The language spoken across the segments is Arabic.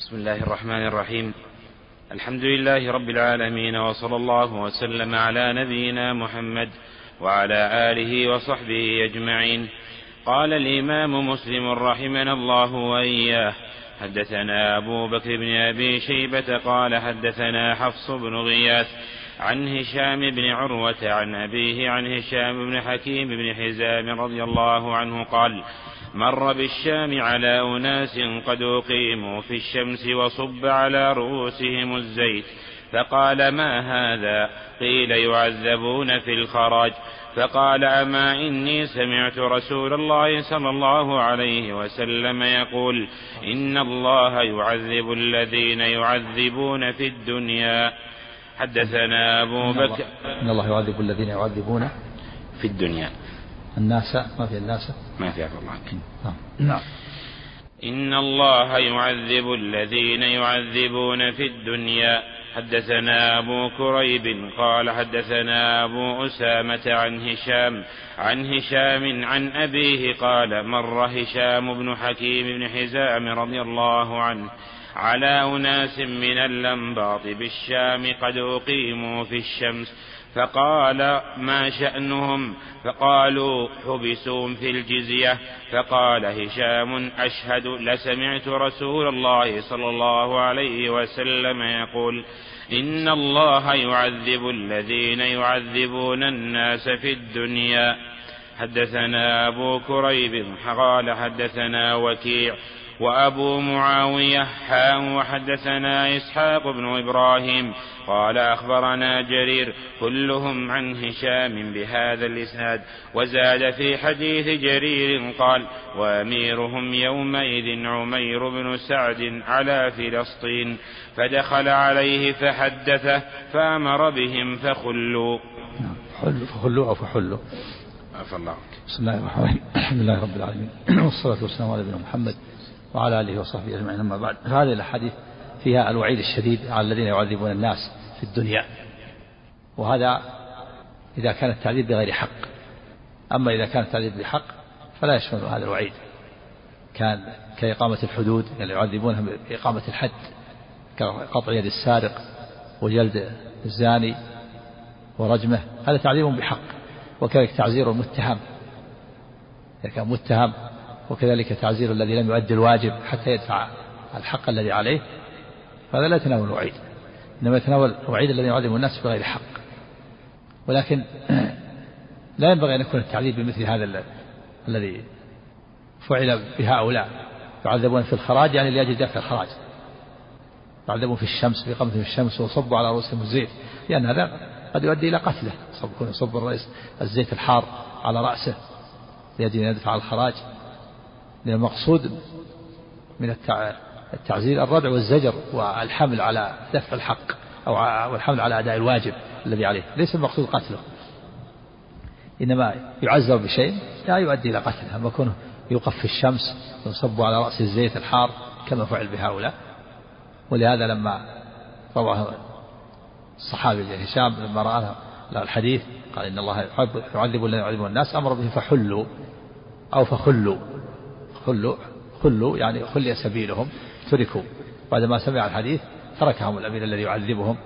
بسم الله الرحمن الرحيم. الحمد لله رب العالمين وصلى الله وسلم على نبينا محمد وعلى آله وصحبه أجمعين. قال الإمام مسلم رحمنا الله وإياه حدثنا أبو بكر بن أبي شيبة قال حدثنا حفص بن غياث عن هشام بن عروة عن أبيه عن هشام بن حكيم بن حزام رضي الله عنه قال مر بالشام على أناس قد أقيموا في الشمس وصب على رؤوسهم الزيت فقال ما هذا؟ قيل يعذبون في الخراج. فقال أما إني سمعت رسول الله صلى الله عليه وسلم يقول إن الله يعذب الذين يعذبون في الدنيا. حدثنا أبو بكر. إن الله يعذب الذين يعذبون في الدنيا. الناس ما في الناس. ما في عفو الله نعم. نعم. إن الله يعذب الذين يعذبون في الدنيا. حدثنا أبو كريب قال حدثنا أبو أسامة عن هشام عن هشام عن أبيه قال مر هشام بن حكيم بن حزام رضي الله عنه على أناس من اللنباط بالشام قد أقيموا في الشمس فقال ما شأنهم؟ فقالوا حبسوا في الجزية فقال هشام أشهد لسمعت رسول الله صلى الله عليه وسلم يقول إن الله يعذب الذين يعذبون الناس في الدنيا. حدثنا أبو كريب قال حدثنا وكيع وأبو معاوية حام وحدثنا إسحاق بن إبراهيم قال أخبرنا جرير كلهم عن هشام بهذا الإسناد وزاد في حديث جرير قال وأميرهم يومئذ عمير بن سعد على فلسطين فدخل عليه فحدثه فأمر بهم فخلوا. فخلوا أو فحلوا عفى الله بسم الله الرحمن الرحيم. الحمد لله رب العالمين. والصلاة والسلام على نبينا محمد. وعلى آله وصحبه أجمعين. أما بعد هذه الأحاديث فيها الوعيد الشديد على الذين يعذبون الناس في الدنيا وهذا إذا كان التعذيب بغير حق. أما إذا كان التعذيب بحق فلا يشمل هذا الوعيد. كان كإقامة الحدود يعني يعذبونهم بإقامة الحد كقطع يد السارق وجلد الزاني ورجمه هذا تعذيب بحق وكذلك تعزير المتهم. إذا كان متهم وكذلك تعزير الذي لم يؤدي الواجب حتى يدفع الحق الذي عليه فهذا لا يتناول الوعيد. إنما يتناول الوعيد الذي يعذب الناس بغير حق. ولكن لا ينبغي أن يكون التعذيب بمثل هذا الذي فعل بهؤلاء يعذبون في الخراج يعني لأجل دفع الخراج. يعذبون في الشمس في في الشمس وصبوا على رؤوسهم الزيت. لأن هذا قد يؤدي إلى قتله. يكون يصب الرئيس الزيت الحار على رأسه لأجل أن يدفع الخراج. لأن المقصود من التعزير الردع والزجر والحمل على دفع الحق أو الحمل على أداء الواجب الذي عليه. ليس المقصود قتله. إنما يعزر بشيء لا يؤدي إلى قتله. أما كونه يوقف في الشمس ويصب على رأس الزيت الحار كما فعل بهؤلاء. ولهذا لما رواه الصحابي هشام لما رأى الحديث قال إن الله يعذب الذين يعذبون الناس أمر به فحلوا أو فخلوا. خلوا خلوا يعني خلي سبيلهم تركوا. بعدما سمع الحديث تركهم الأمير الذي يعذبهم.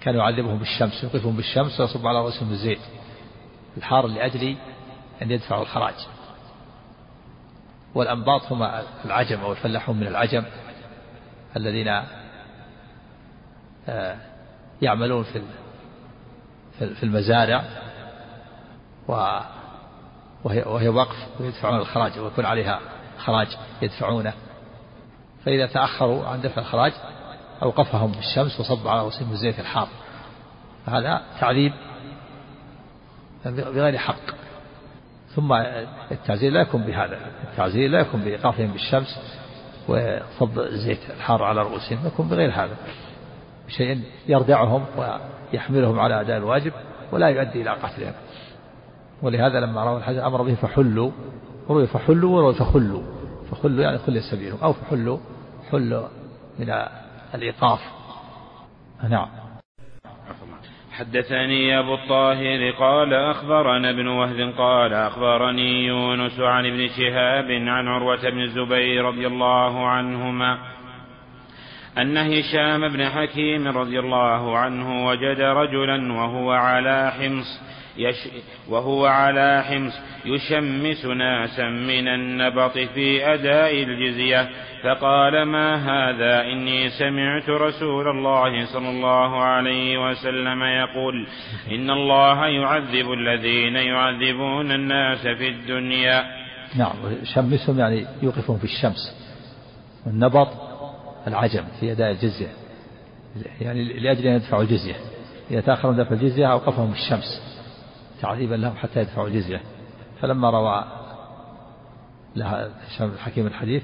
كان يعذبهم بالشمس يوقفهم بالشمس ويصب على رؤوسهم الزيت. الحار لأجل أن يدفعوا الخراج. والأنباط هم العجم أو الفلاحون من العجم الذين آه، يعملون في في المزارع. وهي, وهي وقف ويدفعون الخراج ويكون عليها خراج يدفعونه. فإذا تأخروا عن دفع الخراج أوقفهم بالشمس وصب على رؤوسهم الزيت الحار. هذا تعذيب بغير حق. ثم التعزير لا يكون بهذا التعزير لا يكون بإيقافهم بالشمس وصب الزيت الحار على رؤوسهم يكون بغير هذا. بشيء يردعهم ويحملهم على أداء الواجب ولا يؤدي إلى قتلهم. ولهذا لما روى الحديث أمر به فحلوا روي فحلوا وروي فخلوا فخلوا يعني خلي سبيلهم أو فحلوا حلوا من الإيقاف. نعم. حدثني أبو الطاهر قال أخبرنا ابن وهب قال أخبرني يونس عن ابن شهاب عن عروة بن الزبير رضي الله عنهما أن هشام بن حكيم رضي الله عنه وجد رجلا وهو على حمص يش وهو على حمص يشمس ناسا من النبط في أداء الجزية. فقال ما هذا؟ إني سمعت رسول الله صلى الله عليه وسلم يقول إن الله يعذب الذين يعذبون الناس في الدنيا. نعم يشمسهم يعني يوقفهم في الشمس. والنبط العجم في أداء الجزية. يعني لأجل أن يدفعوا الجزية. إذا تأخروا دفع الجزية أوقفهم الشمس. تعذيبا لهم حتى يدفعوا الجزية فلما روى لها هشام الحكيم الحديث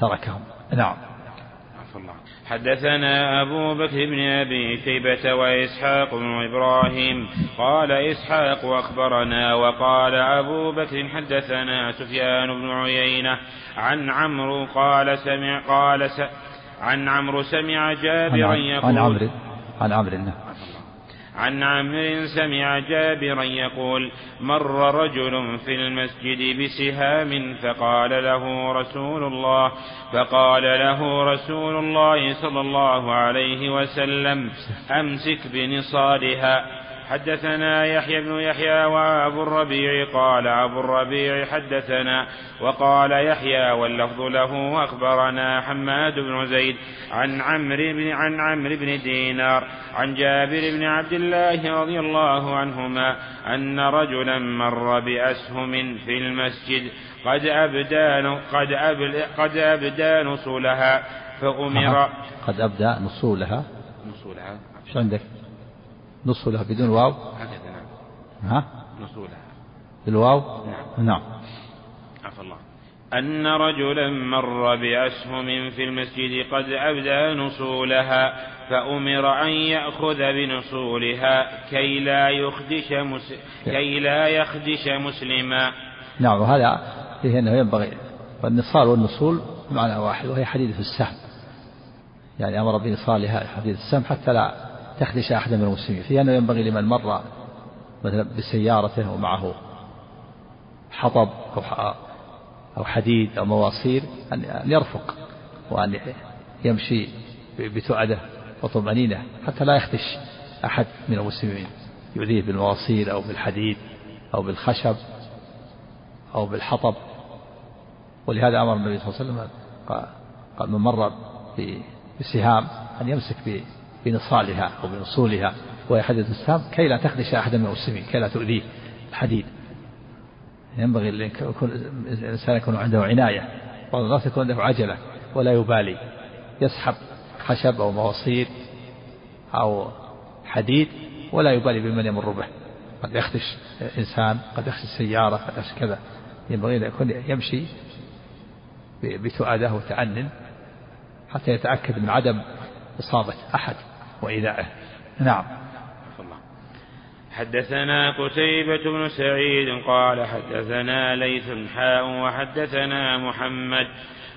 تركهم. نعم. حدثنا أبو بكر بن أبي شيبة وإسحاق بن إبراهيم. قال إسحاق أخبرنا وقال أبو بكر حدثنا سفيان بن عيينة عن عمرو قال سمع قال س عن عمرو سمع جابرا يقول عن عمرو. عن عمرو. عن عمرو سمع جابرا يقول مر رجل في المسجد بسهام فقال له رسول الله فقال له رسول الله صلى الله عليه وسلم أمسك بنصالها حدثنا يحيى بن يحيى وأبو الربيع قال أبو الربيع حدثنا وقال يحيى واللفظ له اخبرنا حماد بن زيد عن عمرو بن عن عمرو بن دينار عن جابر بن عبد الله رضي الله عنهما أن رجلا مر بأسهم في المسجد قد أبدى قد أبدى قد أبدى نصولها فأمر قد أبدى نصولها. نصولها. إيش عندك؟ نصولها بدون واو؟ هكذا نعم. ها؟ نصولها بالواو؟ نعم. نعم. عفى الله. أن رجلا مر بأسهم في المسجد قد أبدى نصولها فأمر أن يأخذ بنصولها كي لا يخدش مس... كي لا يخدش مسلما. نعم وهذا فيه أنه ينبغي. والنصال والنصول معنى واحد وهي حديدة السهم. يعني أمر بنصالها حديدة السهم حتى لا تخدش أحدا من المسلمين. فيه أنه ينبغي لمن مر مثلا بسيارته ومعه حطب أو أو حديد أو مواصير أن يرفق وأن يمشي بتؤدة وطمأنينة حتى لا يخدش أحد من المسلمين. يؤذيه بالمواصير أو بالحديد أو بالخشب أو بالحطب. ولهذا أمر النبي صلى الله عليه وسلم قال من مر بسهام أن يمسك بنصالها أو بنصولها وهي حديد السهام كي لا تخدش أحدا من المسلمين كي لا تؤذيه. الحديد ينبغي الإنسان يكون عنده عناية بعض الناس يكون عنده عجلة ولا يبالي. يسحب خشب أو مواصير أو حديد ولا يبالي بمن يمر به. قد يخدش إنسان قد يخدش سيارة قد يخدش كذا. ينبغي أن يكون يمشي بتؤاده وتأنن حتى يتأكد من عدم إصابة أحد. وإيذائه نعم. حدثنا قتيبة بن سعيد قال حدثنا ليث حاء وحدثنا محمد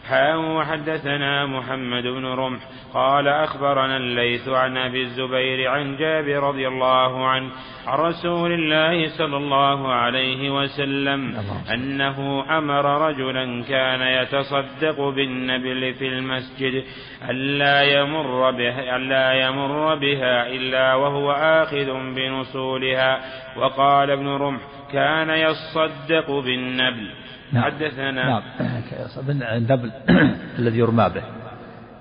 حاء وحدثنا محمد بن رمح قال أخبرنا الليث عن أبي الزبير عن جابر رضي الله عنه عن رسول الله صلى الله عليه وسلم أنه أمر رجلا كان يتصدق بالنبل في المسجد ألا يمر بها, ألا يمر بها إلا وهو آخذ بنصولها. وقال ابن رمح كان يصدق بالنبل. نعم. حدثنا نعم. النبل الذي يرمى به.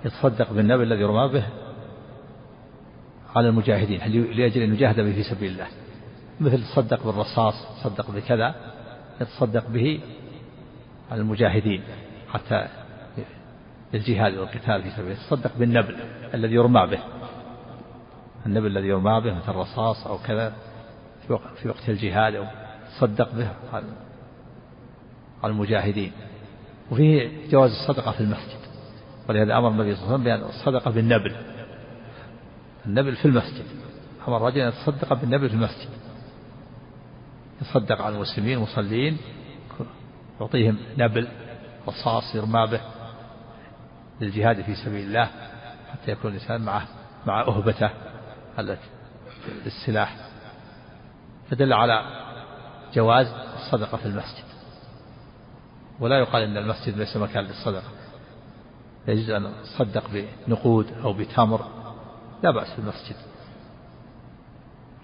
يتصدق بالنبل الذي يرمى به على المجاهدين لأجل أن يجاهد به في سبيل الله. مثل تصدق بالرصاص تصدق بكذا يتصدق به على المجاهدين حتى للجهاد والقتال في سبيل الله. يتصدق بالنبل الذي يرمى به. النبل الذي يرمى به مثل الرصاص أو كذا في وقت الجهاد أو تصدق به على المجاهدين. وفيه جواز الصدقة في المسجد. ولهذا أمر النبي صلى الله عليه وسلم بأن الصدقة بالنبل. النبل في المسجد. أمر الرجل أن يتصدق بالنبل في المسجد. يصدق على المسلمين المصلين يعطيهم نبل رصاص يرمى به للجهاد في سبيل الله حتى يكون الإنسان معه مع أهبته التي السلاح فدل على جواز الصدقة في المسجد. ولا يقال إن المسجد ليس مكان للصدقة. يجوز أن تصدق بنقود أو بتمر. لا بأس في المسجد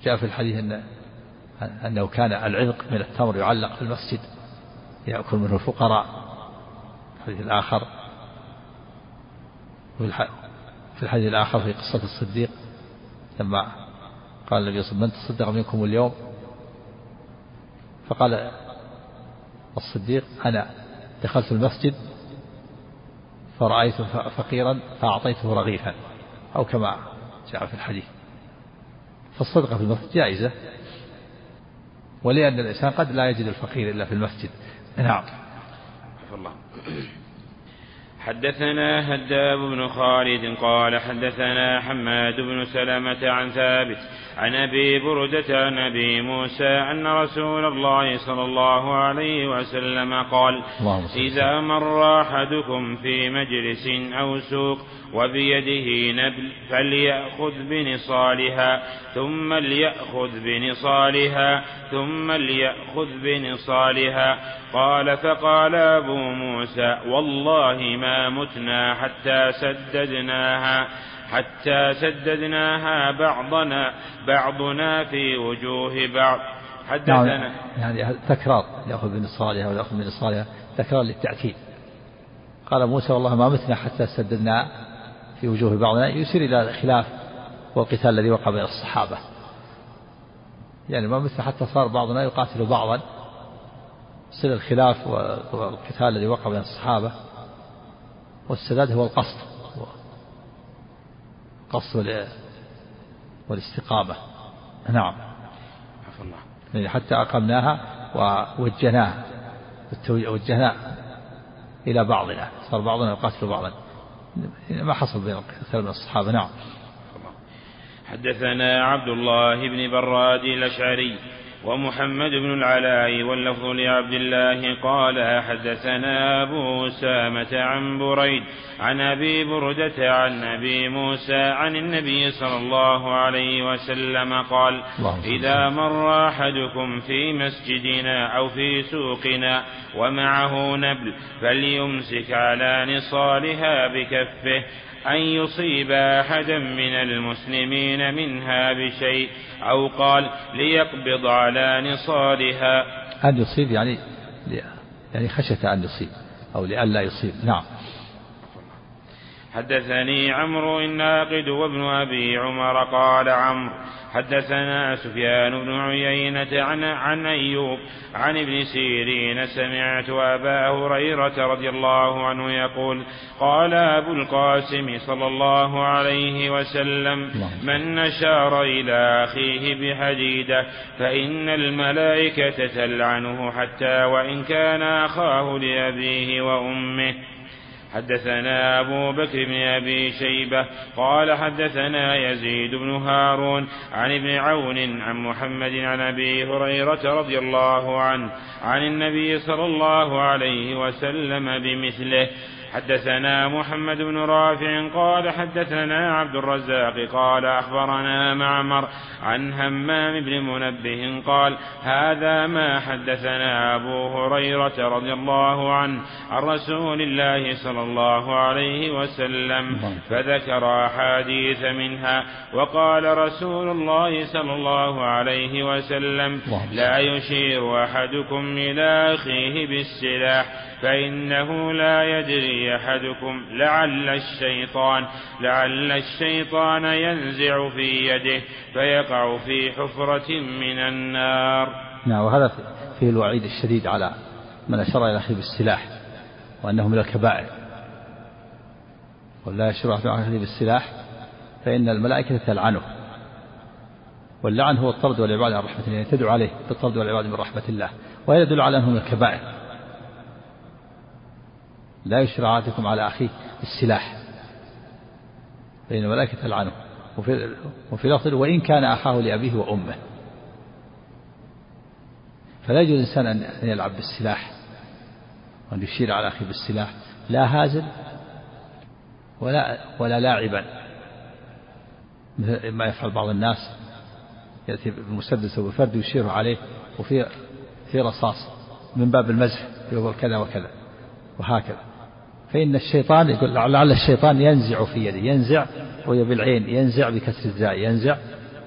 جاء في الحديث أن أنه كان العذق من التمر يعلق في المسجد يأكل منه الفقراء. الحديث الآخر. في الحديث الآخر في قصة الصديق لما قال النبي صلى الله عليه وسلم من تصدق منكم اليوم؟ فقال الصديق أنا. دخلت المسجد فرأيت فقيرا فأعطيته رغيفا أو كما جاء في الحديث. فالصدقة في المسجد جائزة ولأن الإنسان قد لا يجد الفقير إلا في المسجد. نعم. الله. حدثنا هداب بن خالد قال حدثنا حماد بن سلمة عن ثابت عن أبي بردة عن أبي موسى أن رسول الله صلى الله عليه وسلم قال إذا مر أحدكم في مجلس أو سوق وبيده نبل فليأخذ بنصالها ثم ليأخذ بنصالها ثم ليأخذ بنصالها. قال فقال أبو موسى والله ما متنا حتى سددناها. حتى سددناها بعضنا بعضنا في وجوه بعض. حدثنا. نعم يعني تكرار يأخذ بنصالها ويأخذ بنصالها تكرار للتأكيد. قال موسى والله ما متنا حتى سددنا في وجوه بعضنا يشير إلى الخلاف والقتال الذي وقع بين الصحابة. يعني ما مثل حتى صار بعضنا يقاتل بعضا سر الخلاف والقتال الذي وقع بين الصحابة والسداد هو القصد. القصد والاستقامة. نعم. الله. يعني حتى أقمناها ووجهناها وجهناها إلى بعضنا صار بعضنا يقاتل بعضا. ما حصل بين كثير من الصحابة نعم. حدثنا عبد الله بن براد الأشعري ومحمد بن العلاء واللفظ لعبد الله قال حدثنا أبو أسامة عن بريد عن أبي بردة عن أبي موسى عن النبي صلى الله عليه وسلم قال إذا مر أحدكم في مسجدنا أو في سوقنا ومعه نبل فليمسك على نصالها بكفه أن يصيب أحدا من المسلمين منها بشيء أو قال ليقبض على نصالها أن يصيب يعني يعني خشية أن يصيب أو لئلا يصيب. نعم. حدثني عمرو الناقد وابن أبي عمر قال عمرو حدثنا سفيان بن عيينة عن, عن أيوب عن ابن سيرين سمعت أبا هريرة رضي الله عنه يقول قال أبو القاسم صلى الله عليه وسلم من نشار إلى أخيه بحديدة فإن الملائكة تلعنه حتى وإن كان أخاه لأبيه وأمه حدثنا أبو بكر بن أبي شيبة قال حدثنا يزيد بن هارون عن ابن عون عن محمد عن أبي هريرة رضي الله عنه عن النبي صلى الله عليه وسلم بمثله حدثنا محمد بن رافع قال حدثنا عبد الرزاق قال أخبرنا معمر عن همام بن منبه قال هذا ما حدثنا أبو هريرة رضي الله عنه عن رسول الله صلى الله عليه وسلم فذكر أحاديث منها وقال رسول الله صلى الله عليه وسلم لا يشير أحدكم إلى أخيه بالسلاح فإنه لا يدري أحدكم لعل الشيطان لعل الشيطان ينزع في يده فيقع في حفرة من النار. نعم وهذا فيه الوعيد الشديد على من أشار إلى أخيه بالسلاح وأنه من الكبائر. ولا يشرع في أخيه بالسلاح فإن الملائكة تلعنه واللعن هو الطرد والعباد عن رحمة الله يعني تدعو عليه بالطرد والعباد من رحمة الله وهذا يدل على أنه من الكبائر. لا يشرع عليكم على أخيه السلاح. فإن الملائكة تلعنه وفي, وفي لفظ وإن كان أخاه لأبيه وأمه. فلا يجوز الإنسان أن يلعب بالسلاح. وأن يشير على أخيه بالسلاح. لا هازل ولا ولا لاعبا. مثل ما يفعل بعض الناس. يأتي بالمسدس أو بفرد يشير عليه. وفي في رصاص من باب المزح. يقول كذا وكذا. وهكذا. فإن الشيطان يقول لعل الشيطان ينزع في يده ينزع روي بالعين ينزع بكسر الزاء ينزع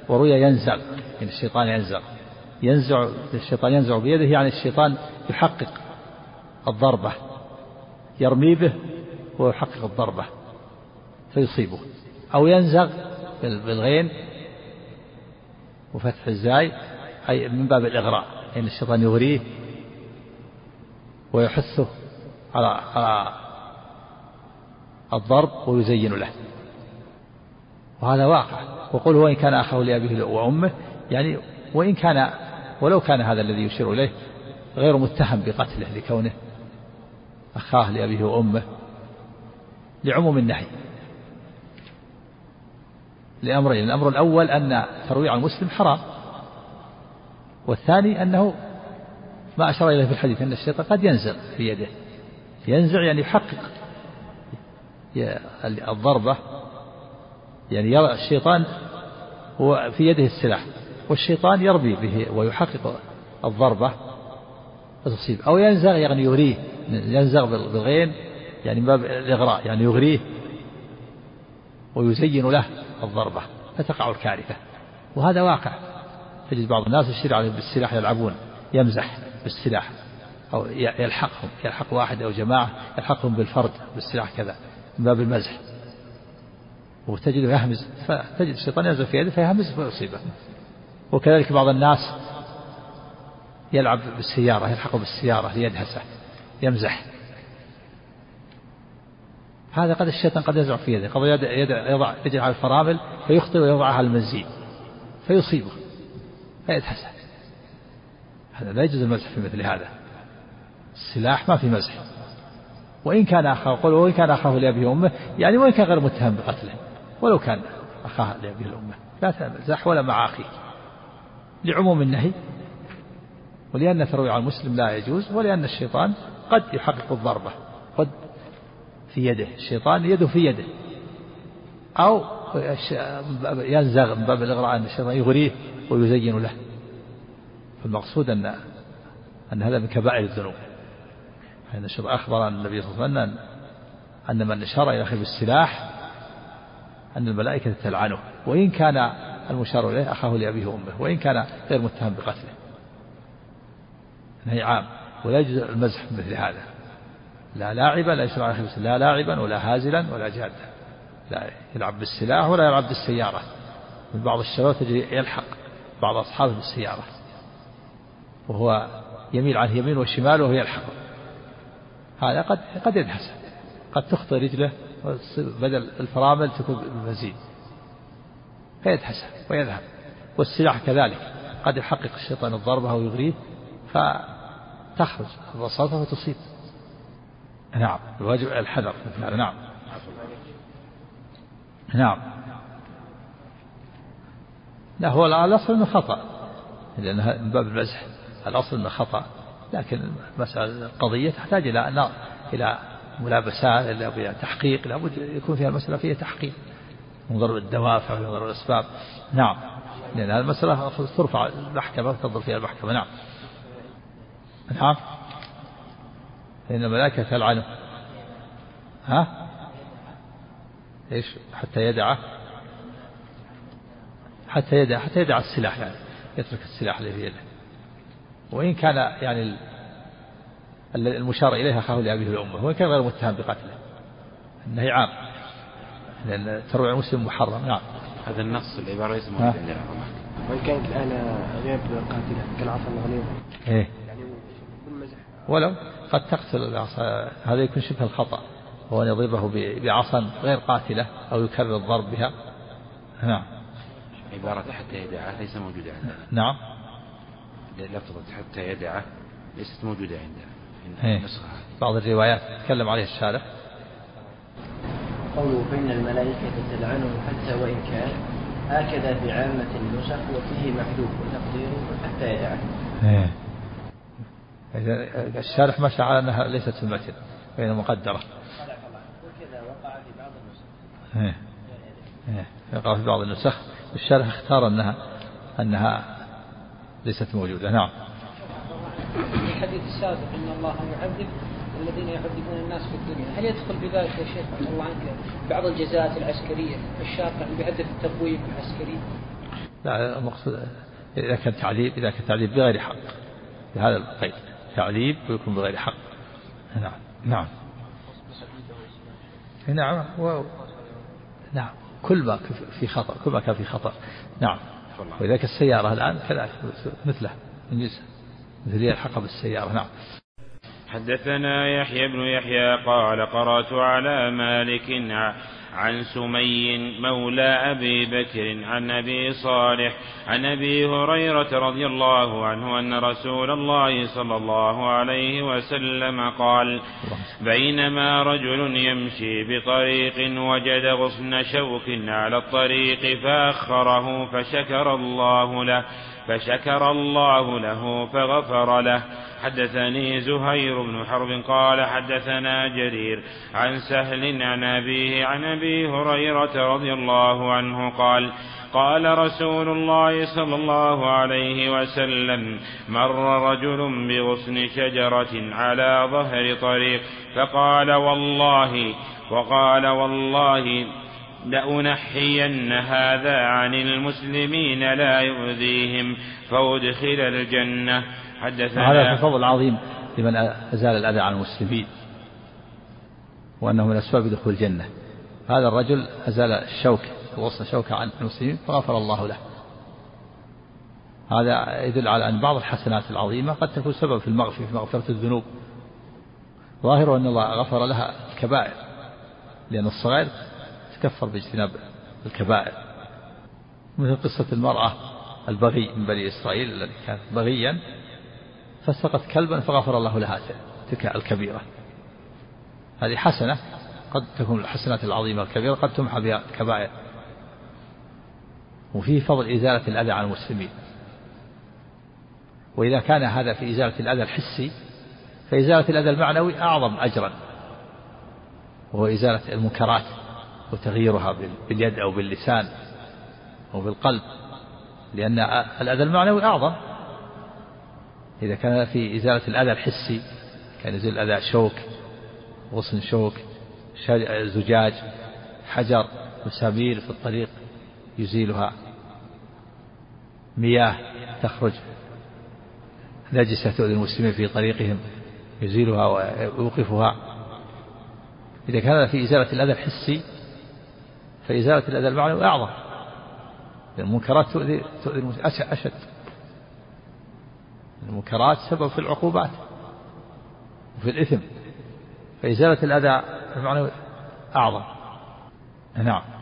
وروي ينزع يعني الشيطان ينزع. ينزع الشيطان ينزع بيده يعني الشيطان يحقق الضربة يرمي به ويحقق الضربة فيصيبه. أو ينزغ بالغين وفتح الزاي أي من باب الإغراء أن يعني الشيطان يغريه ويحثه على على الضرب ويزين له. وهذا واقع. وقل وإن كان أخاه لأبيه وأمه يعني وإن كان ولو كان هذا الذي يشير إليه غير متهم بقتله لكونه أخاه لأبيه وأمه لعموم النهي. لأمرين. الأمر الأول أن ترويع المسلم حرام. والثاني أنه ما أشار إليه في الحديث أن الشيطان قد ينزع في يده. ينزع يعني يحقق. الضربة يعني يرى الشيطان هو في يده السلاح والشيطان يربي به ويحقق الضربة فتصيب أو ينزغ يعني يغريه ينزغ بالغين يعني باب الإغراء يعني يغريه ويزين له الضربة فتقع الكارثة وهذا واقع. تجد بعض الناس يشير عليهم بالسلاح يلعبون يمزح بالسلاح أو يلحقهم يلحق واحد أو جماعة يلحقهم بالفرد بالسلاح كذا. من باب المزح. وتجده يهمز فتجد الشيطان ينزل في يده فيهمز فيصيبه. وكذلك بعض الناس يلعب بالسيارة يلحقه بالسيارة ليدهسه يمزح. هذا قد الشيطان قد يزرع في يده قد يضع يجعل على الفرامل فيخطئ ويضعها على المنزيل فيصيبه فيدهسه. هذا لا يجوز المزح في مثل هذا. السلاح ما في مزح. وإن كان أخاه قل وإن كان أخاه لأبيه وأمه يعني وإن كان غير متهم بقتله. ولو كان أخاه لأبيه الأمة لا تمزح ولا مع أخيك. لعموم النهي ولأن ترويع المسلم لا يجوز ولأن الشيطان قد يحقق الضربة. قد في يده الشيطان يده في يده. أو ينزغ من باب الإغراء أن الشيطان يغريه ويزين له. فالمقصود أن أن هذا من كبائر الذنوب. فإن الشيطان أخبر أن النبي صلى الله عليه وسلم أن من أشار إلى أخيه بالسلاح أن الملائكة تلعنه وإن كان المشار إليه أخاه لأبيه وأمه وإن كان غير متهم بقتله. نهي عام. ولا يجوز المزح مثل هذا. لا لاعبا لا يشرع على لا لاعبا ولا هازلا ولا جادا. لا يلعب بالسلاح ولا يلعب بالسيارة. من بعض الشباب تجري يلحق بعض أصحابه بالسيارة. وهو يميل عن يمين وشمال وهو يلحق هذا قد قد يدهس قد تخطئ رجله بدل الفرامل تكون بالمزيد فيدهس ويذهب والسلاح كذلك قد يحقق الشيطان الضربة أو يغريه فتخرج الرصاصة وتصيب. نعم الواجب الحذر. نعم. نعم. لا هو الأصل أنه خطأ لأنها من باب المزح. الأصل أنه خطأ. لكن المسألة القضية تحتاج إلى إلى ملابسات إلى تحقيق لابد يكون فيها المسألة فيها تحقيق من الدوافع ومن الأسباب. نعم. لأن هذه المسألة ترفع المحكمة وتنظر فيها المحكمة. نعم. نعم. فإن الملائكة تلعنه ها؟ إيش؟ حتى يدعه حتى يدع حتى يدع السلاح يعني يترك السلاح اللي في يده. وإن كان يعني المشار إليه أخاه لأبيه وأمه وإن كان غير متهم بقتله. النهي عام. لأن تروع المسلم محرم. نعم. هذا النص العبارة ليس موجود عندنا وإن كانت الآن غير قاتلة كالعصا الغليظة إيه. يعني ولو قد تقتل العصا هذا يكون شبه الخطأ. هو أن يضربه بعصا غير قاتلة أو يكرر الضرب بها نعم. عبارة حتى يدعه ليس موجودة عندنا نعم. لفظة حتى يدعه ليست موجودة عندنا إيه. بعض الروايات تكلم عليه الشارع قوله فإن الملائكة تلعنه حتى وإن كان هكذا في عامة النسخ وفيه محذوف وتقديره حتى يدعه. إيه. الشارح مشى على أنها ليست في المتن بين مقدرة. وكذا وقع في بعض النسخ. إيه. إيه. يقع في بعض النسخ الشارح اختار أنها أنها ليست موجودة. نعم. في الحديث السابق أن الله يعذب الذين يعذبون الناس في الدنيا. هل يدخل بذلك يا شيخ رحمه الله عنك بعض الجزاءات العسكرية الشاقة بهدف التقويم العسكري؟ لا المقصود إذا كان تعذيب إذا كان تعذيب بغير حق. بهذا القيد. تعذيب ويكون بغير حق. نعم. نعم. نعم. و... نعم. كل ما في خطأ كل ما كان في خطأ. نعم. كانت السيارة الآن كذلك مثله من مثل يلحق بالسيارة نعم. حدثنا يحيى بن يحيى قال قرأت على مالك عن سمي مولى أبي بكر عن أبي صالح عن أبي هريرة رضي الله عنه أن رسول الله صلى الله عليه وسلم قال بينما رجل يمشي بطريق وجد غصن شوك على الطريق فأخره فشكر الله له فشكر الله له فغفر له. حدثني زهير بن حرب قال حدثنا جرير عن سهل عن أبيه عن أبي هريرة رضي الله عنه قال قال رسول الله صلى الله عليه وسلم مر رجل بغصن شجرة على ظهر طريق فقال والله وقال والله لأنحين هذا عن المسلمين لا يؤذيهم فأدخل الجنة. حدثنا هذا فضل عظيم لمن أزال الأذى عن المسلمين وأنه من أسباب دخول الجنة. هذا الرجل أزال الشوك ووصل شوكة عن المسلمين فغفر الله له. هذا يدل على أن بعض الحسنات العظيمة قد تكون سبب في المغفرة في مغفرة الذنوب. ظاهر أن الله غفر لها الكبائر لأن الصغائر تكفر باجتناب الكبائر مثل قصة المرأة البغي من بني إسرائيل الذي كانت بغيا فسقت كلبا فغفر الله لها تلك الكبيرة. هذه حسنة قد تكون الحسنات العظيمة الكبيرة قد تمحى بها الكبائر. وفيه فضل إزالة الأذى عن المسلمين. وإذا كان هذا في إزالة الأذى الحسي فإزالة الأذى المعنوي أعظم أجرا وهو إزالة المنكرات. وتغييرها باليد أو باللسان أو بالقلب لأن الأذى المعنوي أعظم. إذا كان في إزالة الأذى الحسي كان يزيل الأذى شوك غصن شوك زجاج حجر مسامير في الطريق يزيلها. مياه تخرج. نجسة تؤذي المسلمين في طريقهم يزيلها ويوقفها. إذا كان في إزالة الأذى الحسي فإزالة الأذى المعنوي أعظم. المنكرات تؤذي تؤذي أشد. المنكرات سبب في العقوبات وفي الإثم. فإزالة الأذى المعنوي أعظم. نعم.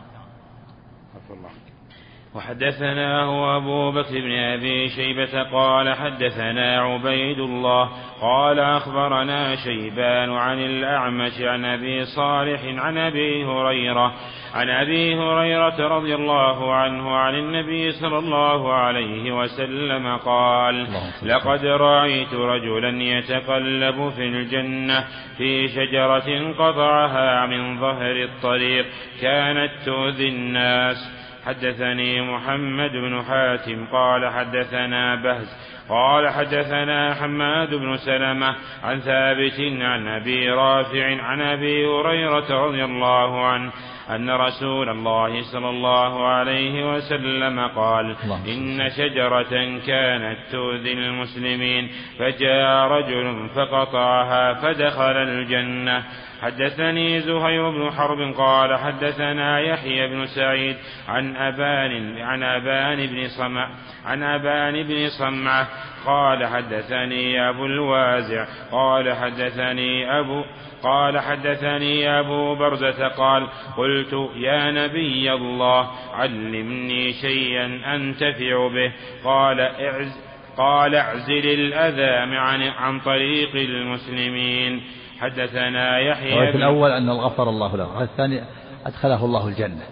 وحدثنا هو أبو بكر بن أبي شيبة قال حدثنا عبيد الله قال أخبرنا شيبان عن الأعمش عن أبي صالح عن أبي هريرة عن أبي هريرة رضي الله عنه عن النبي صلى الله عليه وسلم قال لقد رأيت رجلا يتقلب في الجنة في شجرة قطعها من ظهر الطريق كانت تؤذي الناس حدثني محمد بن حاتم قال حدثنا بهز قال حدثنا حماد بن سلمة عن ثابت عن أبي رافع عن أبي هريرة رضي الله عنه أن رسول الله صلى الله عليه وسلم قال إن شجرة كانت تؤذي المسلمين فجاء رجل فقطعها فدخل الجنة. حدثني زهير بن حرب قال حدثنا يحيى بن سعيد عن أبان عن أبان بن صمع عن أبان بن صمعة قال حدثني أبو الوازع قال حدثني أبو قال حدثني أبو برزة قال قلت يا نبي الله علمني شيئا أنتفع به. قال اعز قال اعزل الأذى عن, عن طريق المسلمين. حدثنا يحيى الأول أن غفر الله له الثاني أدخله الله الجنة.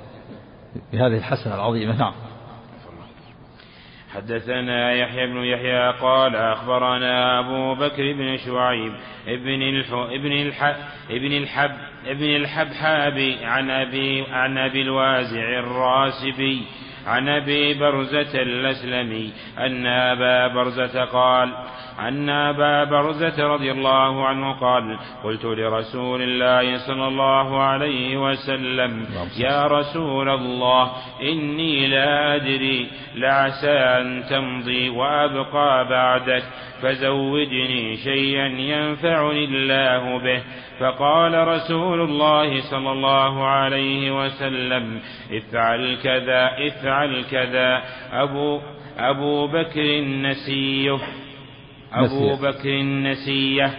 بهذه الحسنة العظيمة نعم. حدثنا يحيى بن يحيى قال أخبرنا أبو بكر بن شعيب ابن الح ابن الح ابن الحب ابن الحبحاب عن أبي عن أبي الوازع الراسبي عن أبي برزة الأسلمي أن أبا برزة قال أن أبا برزة رضي الله عنه قال قلت لرسول الله صلى الله عليه وسلم يا رسول الله إني لا أدري لعسى أن تمضي وأبقى بعدك فزوجني شيئا ينفعني الله به. فقال رسول الله صلى الله عليه وسلم افعل كذا افعل كذا أبو أبو بكر نسيه أبو بكر نسيه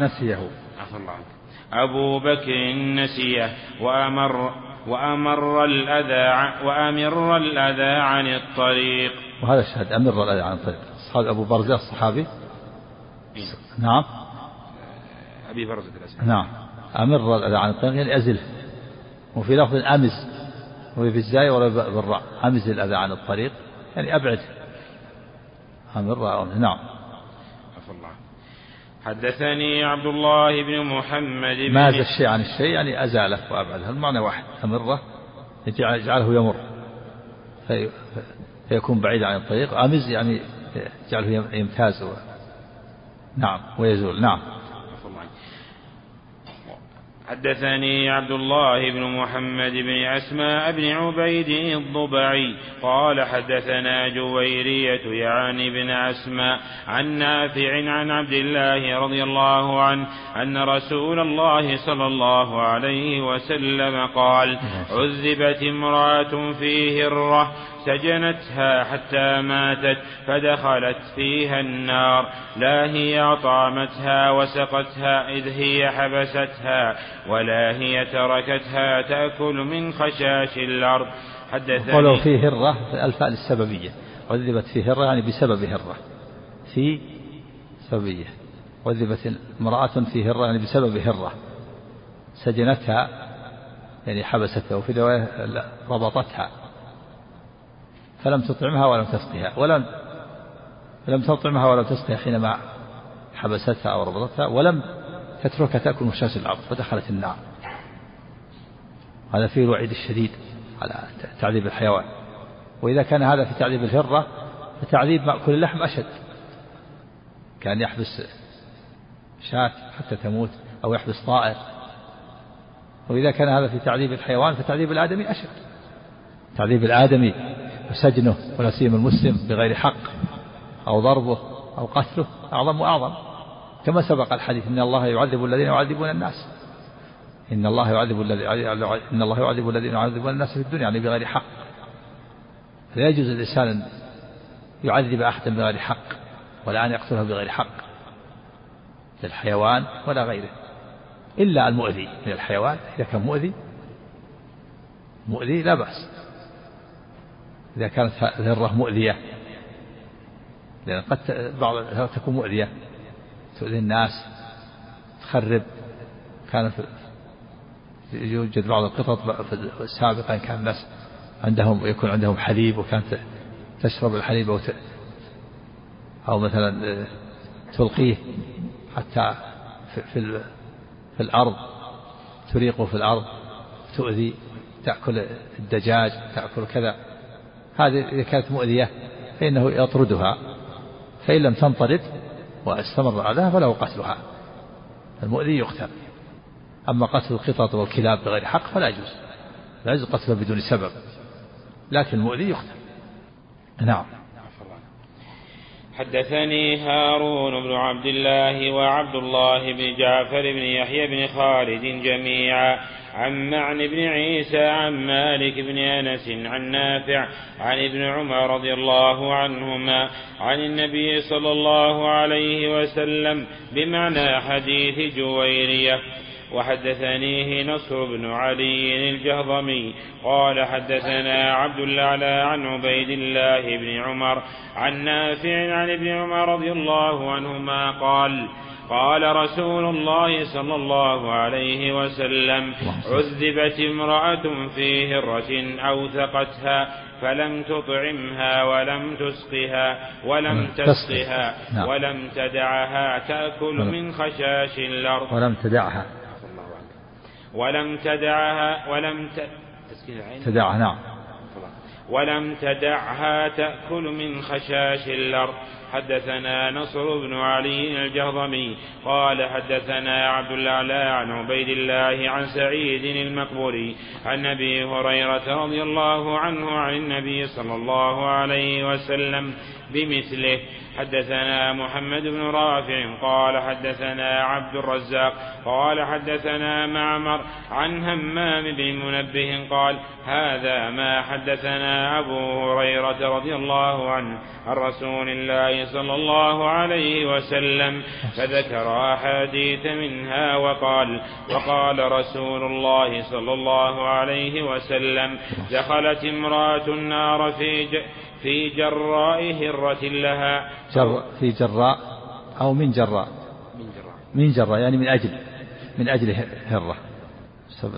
نسيه. عفى الله عنك. أبو بكر نسيه وأمر وأمر الأذى وأمر الأذى عن الطريق. وهذا الشهد أمر الأذى عن الطريق. هذا أبو برزة الصحابي؟ نعم. أبي برزة الأسلام نعم. أمر الأذى عن الطريق يعني أزله وفي لفظ أمز وفي الزاي ولا بالراء. أمز الأذى عن الطريق يعني أبعد. أمر نعم. حدثني عبد الله بن محمد بن ماز الشيء عن الشيء؟ يعني أزاله وأبعده. المعنى واحد. أمرة. يجعله يمر. في فيكون بعيد عن الطريق. أمز يعني يجعله يمتاز. نعم. ويزول. نعم. حدثني عبد الله بن محمد بن أسماء بن عبيد الضبعي قال حدثنا جويرية يعني بن أسماء عن نافع عن عبد الله رضي الله عنه أن رسول الله صلى الله عليه وسلم قال عذبت امرأة في هرة سجنتها حتى ماتت فدخلت فيها النار. لا هي أطعمتها وسقتها إذ هي حبستها ولا هي تركتها تأكل من خشاش الأرض. حدثني قالوا في هرة الفاء للسببية. عذبت في هرة يعني بسبب هرة. في سببية. عذبت امرأة في هرة يعني بسبب هرة. سجنتها يعني حبستها وفي رواية ربطتها. فلم تطعمها ولم تسقها ولم لم تطعمها ولم تسقها حينما حبستها أو ربطتها ولم تتركها تأكل مشاش الأرض فدخلت النار. هذا فيه الوعيد الشديد على تعذيب الحيوان. وإذا كان هذا في تعذيب الهرة فتعذيب مأكل اللحم أشد. كان يحبس شاة حتى تموت أو يحبس طائر. وإذا كان هذا في تعذيب الحيوان فتعذيب الآدمي أشد. تعذيب الآدمي وسجنه ولا سيما المسلم بغير حق أو ضربه أو قتله أعظم وأعظم. كما سبق الحديث إن الله يعذب الذين يعذبون الناس. إن الله يعذب الذي إن الله يعذب الذين يعذبون الناس في الدنيا يعني بغير حق. لا يجوز الإنسان أن يعذب أحدا بغير حق ولا أن يقتله بغير حق. للحيوان ولا غيره. إلا المؤذي. من الحيوان إذا كان مؤذي مؤذي لا بأس. إذا كانت ذرة مؤذية. لأن قد بعض تكون مؤذية. تؤذي الناس تخرب. كان يوجد بعض القطط سابقا كان الناس عندهم يكون عندهم حليب وكانت تشرب الحليب أو أو مثلا تلقيه حتى في, في, في الأرض. تريقه في الأرض تؤذي تأكل الدجاج تأكل كذا. هذه إذا كانت مؤذية فإنه يطردها. فإن لم تنطرد واستمر عليها فله قتلها. المؤذي يقتل. أما قتل القطط والكلاب بغير حق فلا يجوز. لا يجوز قتله بدون سبب. لكن المؤذي يقتل. نعم. حدثني هارون بن عبد الله وعبد الله بن جعفر بن يحيى بن خالد جميعا عن معن بن عيسى عن مالك بن أنس عن نافع عن ابن عمر رضي الله عنهما عن النبي صلى الله عليه وسلم بمعنى حديث جويرية. وحدثنيه نصر بن علي الجهضمي قال حدثنا عبد الأعلى عن عبيد الله بن عمر عن نافع عن ابن عمر رضي الله عنهما قال قال رسول الله صلى الله عليه وسلم عذبت امرأة في هرة أوثقتها فلم تطعمها ولم تسقها ولم تسقها نعم. ولم تدعها تأكل من خشاش الأرض. ولم تدعها. ولم تدعها ولم ت... تدعها نعم. ولم تدعها تأكل من خشاش الأرض. حدثنا نصر بن علي الجهضمي قال حدثنا عبد الأعلى عن عبيد الله عن سعيد المقبوري عن أبي هريرة رضي الله عنه عن النبي صلى الله عليه وسلم بمثله. حدثنا محمد بن رافع قال حدثنا عبد الرزاق قال حدثنا معمر عن همام بن منبه قال هذا ما حدثنا أبو هريرة رضي الله عنه عن رسول الله صلى الله عليه وسلم فذكر أحاديث منها وقال وقال رسول الله صلى الله عليه وسلم دخلت امرأة النار في في جراء هرة لها. جر في جراء أو من جراء؟ من جراء. من جراء يعني من أجل من أجل هرة.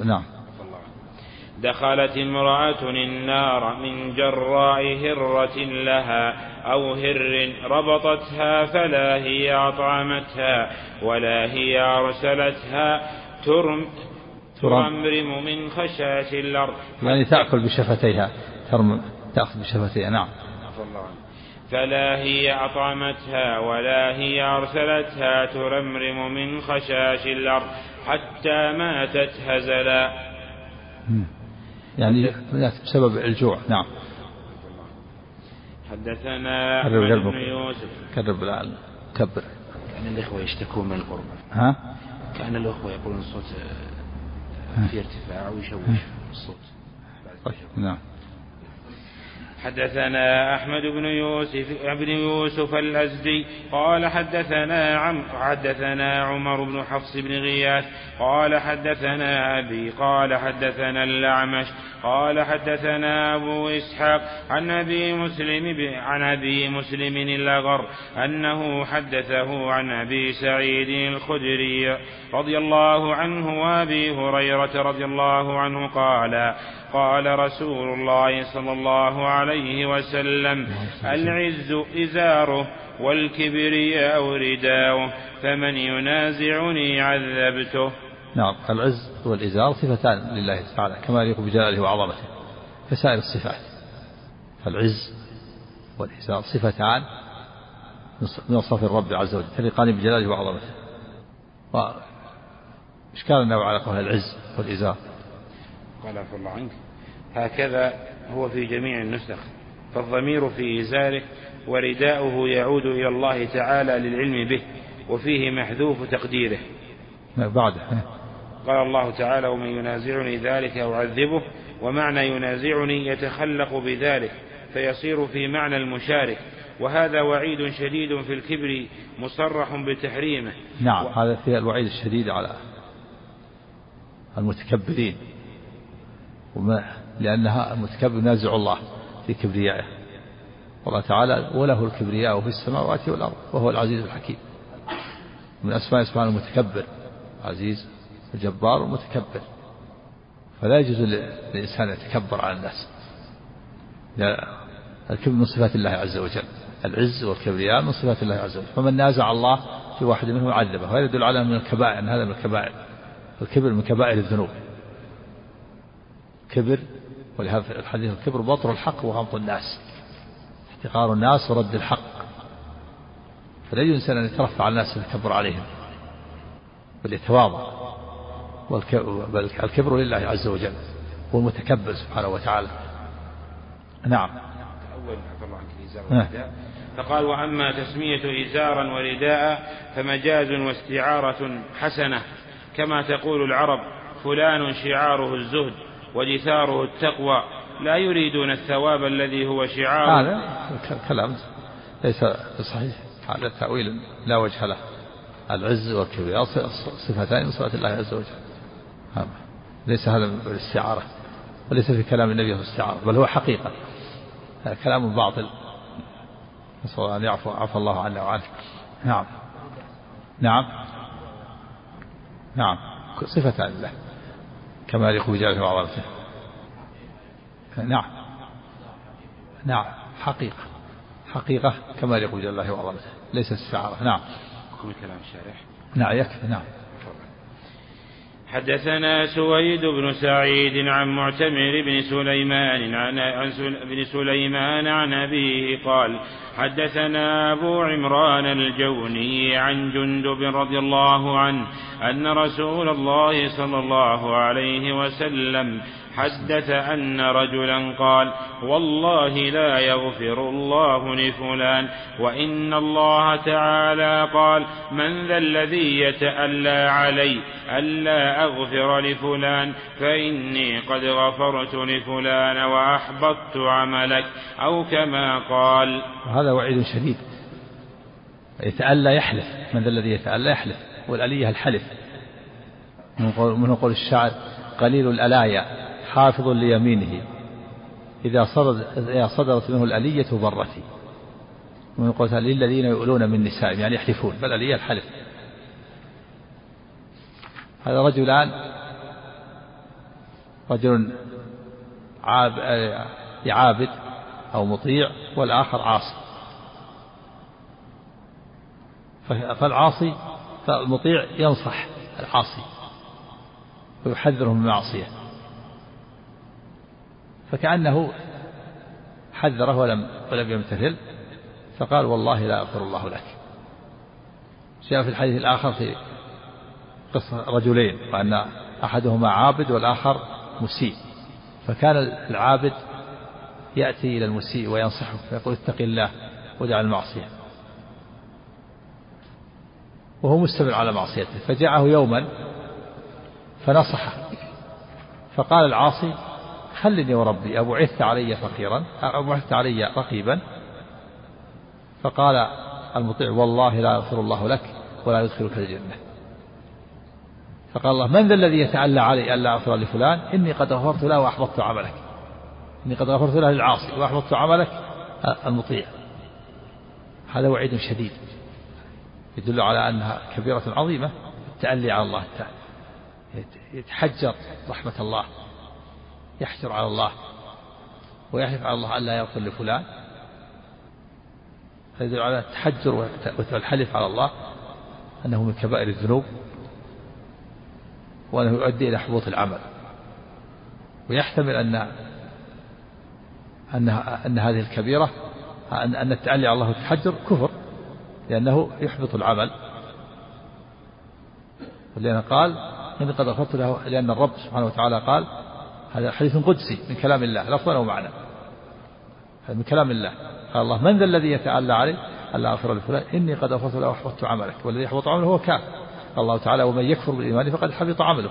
نعم. دخلت امرأة النار من جراء هرة لها أو هر ربطتها فلا هي أطعمتها ولا هي أرسلتها ترم ترمرم من خشاش الأرض. يعني تأكل بشفتيها. ترم تأخذ بشفتيها. نعم. فلا هي أطعمتها ولا هي أرسلتها ترمرم من خشاش الأرض حتى ماتت هزلا. يعني بسبب الجوع. نعم. حدثنا أحمد بن يوسف. كرب الآن كبر. كان الإخوة يشتكون من القرب. ها؟ كان الإخوة يقولون الصوت في ارتفاع ويشوش. الصوت طيب. نعم. حدثنا أحمد بن يوسف بن يوسف الأزدي قال حدثنا عم حدثنا عمر بن حفص بن غياث قال حدثنا أبي قال حدثنا الأعمش قال حدثنا أبو إسحاق عن أبي مسلم عن أبي مسلم الأغر أنه حدثه عن أبي سعيد الخدري رضي الله عنه وأبي هريرة رضي الله عنه قال قال رسول الله صلى الله عليه وسلم العز إزاره والكبرياء رداؤه فمن ينازعني عذبته. نعم العز والإزار صفتان لله تعالى كما يليق بجلاله وعظمته كسائر الصفات. فالعز والإزار صفتان من صف الرب عز وجل تليقان بجلاله وعظمته. وإشكال النوع على قول العز والإزار. قال عفو الله عنك هكذا هو في جميع النسخ. فالضمير في إزاره ورداؤه يعود إلى الله تعالى للعلم به وفيه محذوف تقديره. بعده. قال الله تعالى ومن ينازعني ذلك أعذبه ومعنى ينازعني يتخلق بذلك فيصير في معنى المشارك. وهذا وعيد شديد في الكبر مصرح بتحريمه. نعم و... هذا في الوعيد الشديد على المتكبرين. وما لأنها المتكبر ينازع الله في كبريائه. والله تعالى وله الكبرياء في السماوات والأرض وهو العزيز الحكيم. من أسماء سبحانه المتكبر عزيز الجبار المتكبر فلا يجوز للإنسان يتكبر على الناس. الكبر من صفات الله عز وجل. العز والكبرياء من صفات الله عز وجل. فمن نازع الله في واحد منهم عذبه. وهذا يدل على من الكبائر هذا من الكبائر. الكبر من كبائر الذنوب. كبر ولهذا الحديث الكبر بطر الحق وغمط الناس احتقار الناس ورد الحق. فلا يجوز أن يترفع على الناس ويتكبر عليهم بل يتواضع. بل الكبر لله عز وجل هو المتكبر سبحانه وتعالى. نعم. عنك فقال وأما تسمية إزارا ورداء فمجاز واستعارة حسنة كما تقول العرب فلان شعاره الزهد. ودثاره التقوى لا يريدون الثواب الذي هو شعار. هذا كلام ليس صحيح. هذا تأويل لا وجه له. العز والكبرياء صفتان من صفات الله عز وجل. ليس هذا بالاستعارة. وليس في كلام النبي في الاستعارة بل هو حقيقة. هذا كلام باطل. نسأل الله أن يعفو عفى الله عنا وعنك نعم. نعم. نعم. صفتان لله كما يليق بجلاله وعظمته نعم. نعم. حقيقة. حقيقة كما يليق بجلاله وعظمته ليس استعارة نعم. كلام الشارح نعم يكفي. نعم. حدثنا سويد بن سعيد عن معتمر بن سليمان عن بن سليمان عن أبيه قال حدثنا أبو عمران الجوني عن جندب رضي الله عنه أن رسول الله صلى الله عليه وسلم حدث أن رجلا قال والله لا يغفر الله لفلان. وإن الله تعالى قال من ذا الذي يتألى علي؟ ألا أغفر لفلان فإني قد غفرت لفلان وأحبطت عملك. أو كما قال. وهذا وعيد شديد. يتألى يحلف من ذا الذي يتألى يحلف والألية الحلف. من قول, قول الشاعر قليل الألايا. حافظ ليمينه إذا صدرت, منه الألية برتي ومن قول للذين يؤلون من نسائهم يعني يحلفون. بل ألية الحلف. هذا رجلان رجل عابد أو مطيع والآخر عاصي. فالعاصي فالمطيع ينصح العاصي ويحذره من المعصية فكأنه حذره ولم ولم يمتثل فقال والله لا يغفر الله لك. جاء في الحديث الآخر في قصة رجلين وأن أحدهما عابد والآخر مسيء. فكان العابد يأتي إلى المسيء وينصحه فيقول اتق الله ودع المعصية. وهو مستمر على معصيته. فجاءه يوما فنصحه فقال العاصي خلني وربي أبعثت علي فقيرا أبعثت علي رقيبا فقال المطيع والله لا يغفر الله لك ولا يدخلك الجنة. فقال الله من ذا الذي يتعلى علي ألا أغفر لفلان؟ إني قد غفرت له وأحبطت عملك. إني قد غفرت له للعاصي وأحبطت عملك. المطيع هذا وعيد شديد يدل على أنها كبيرة عظيمة التألي على الله تعالى يتحجر رحمة الله. يحجر على الله ويحلف على الله ألا يغفر لفلان فيدل على التحجر والحلف على الله أنه من كبائر الذنوب وأنه يؤدي إلى حبوط العمل ويحتمل أن أن أن هذه الكبيرة أن أن التألي على الله والتحجر كفر لأنه يحبط العمل ولأن قال إني قد غفرت له لأن الرب سبحانه وتعالى قال هذا حديث قدسي من كلام الله. لفظا ومعنى هذا من كلام الله. قال الله من ذا الذي يتعالى علي ألا أغفر لفلان إني قد غفرت له وأحبطت عملك. والذي يحبط عمله هو كافر. الله تعالى ومن يكفر بالإيمان فقد حبط عمله.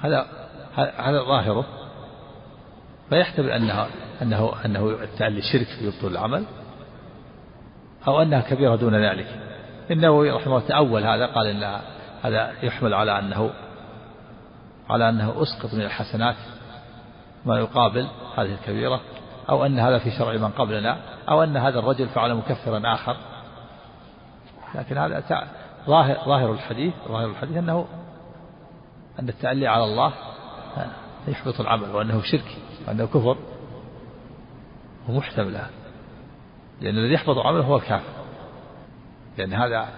هذا هذا ظاهره. فيحتمل أنها أنه أنه التعلي شرك يبطل العمل أو أنها كبيرة دون ذلك. النووي رحمه الله تأول هذا قال إن هذا يحمل على أنه على أنه أسقط من الحسنات ما يقابل هذه الكبيرة أو أن هذا في شرع من قبلنا أو أن هذا الرجل فعل مكفرا آخر. لكن هذا ظاهر ظاهر الحديث ظاهر الحديث أنه أن التألي على الله يحبط العمل وأنه شرك وأنه كفر. ومحتمل لأن الذي يحبط عمله هو الكافر. لأن هذا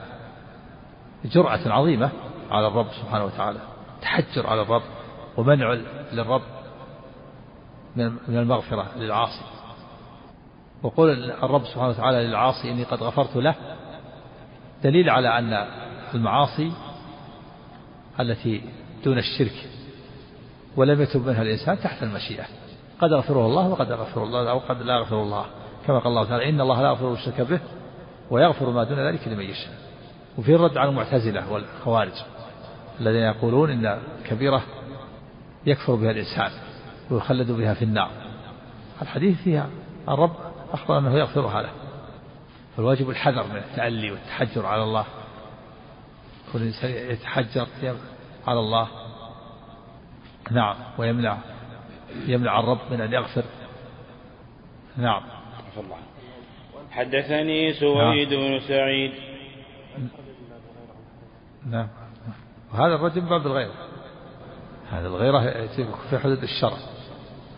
جرأة عظيمة على الرب سبحانه وتعالى. تحجر على الرب ومنع للرب من المغفرة للعاصي. وقول الرب سبحانه وتعالى للعاصي إني قد غفرت له دليل على أن المعاصي التي دون الشرك ولم يتب منها الإنسان تحت المشيئة. قد غفره الله وقد غفر الله أو قد لا يغفر الله. كما قال الله تعالى إن الله لا يغفر الشرك به ويغفر ما دون ذلك لمن يشاء. وفي الرد على المعتزلة والخوارج. الذين يقولون إن كبيرة يكفر بها الإنسان ويخلد بها في النار. الحديث فيها الرب أخبر أنه يغفرها له. فالواجب الحذر من التألي والتحجر على الله. كل إنسان يتحجر على الله. نعم ويمنع يمنع الرب من أن يغفر. نعم. حدثني سويد بن سعيد. نعم. وهذا الرجل من باب الغيرة. هذا الغيرة في حدود الشرع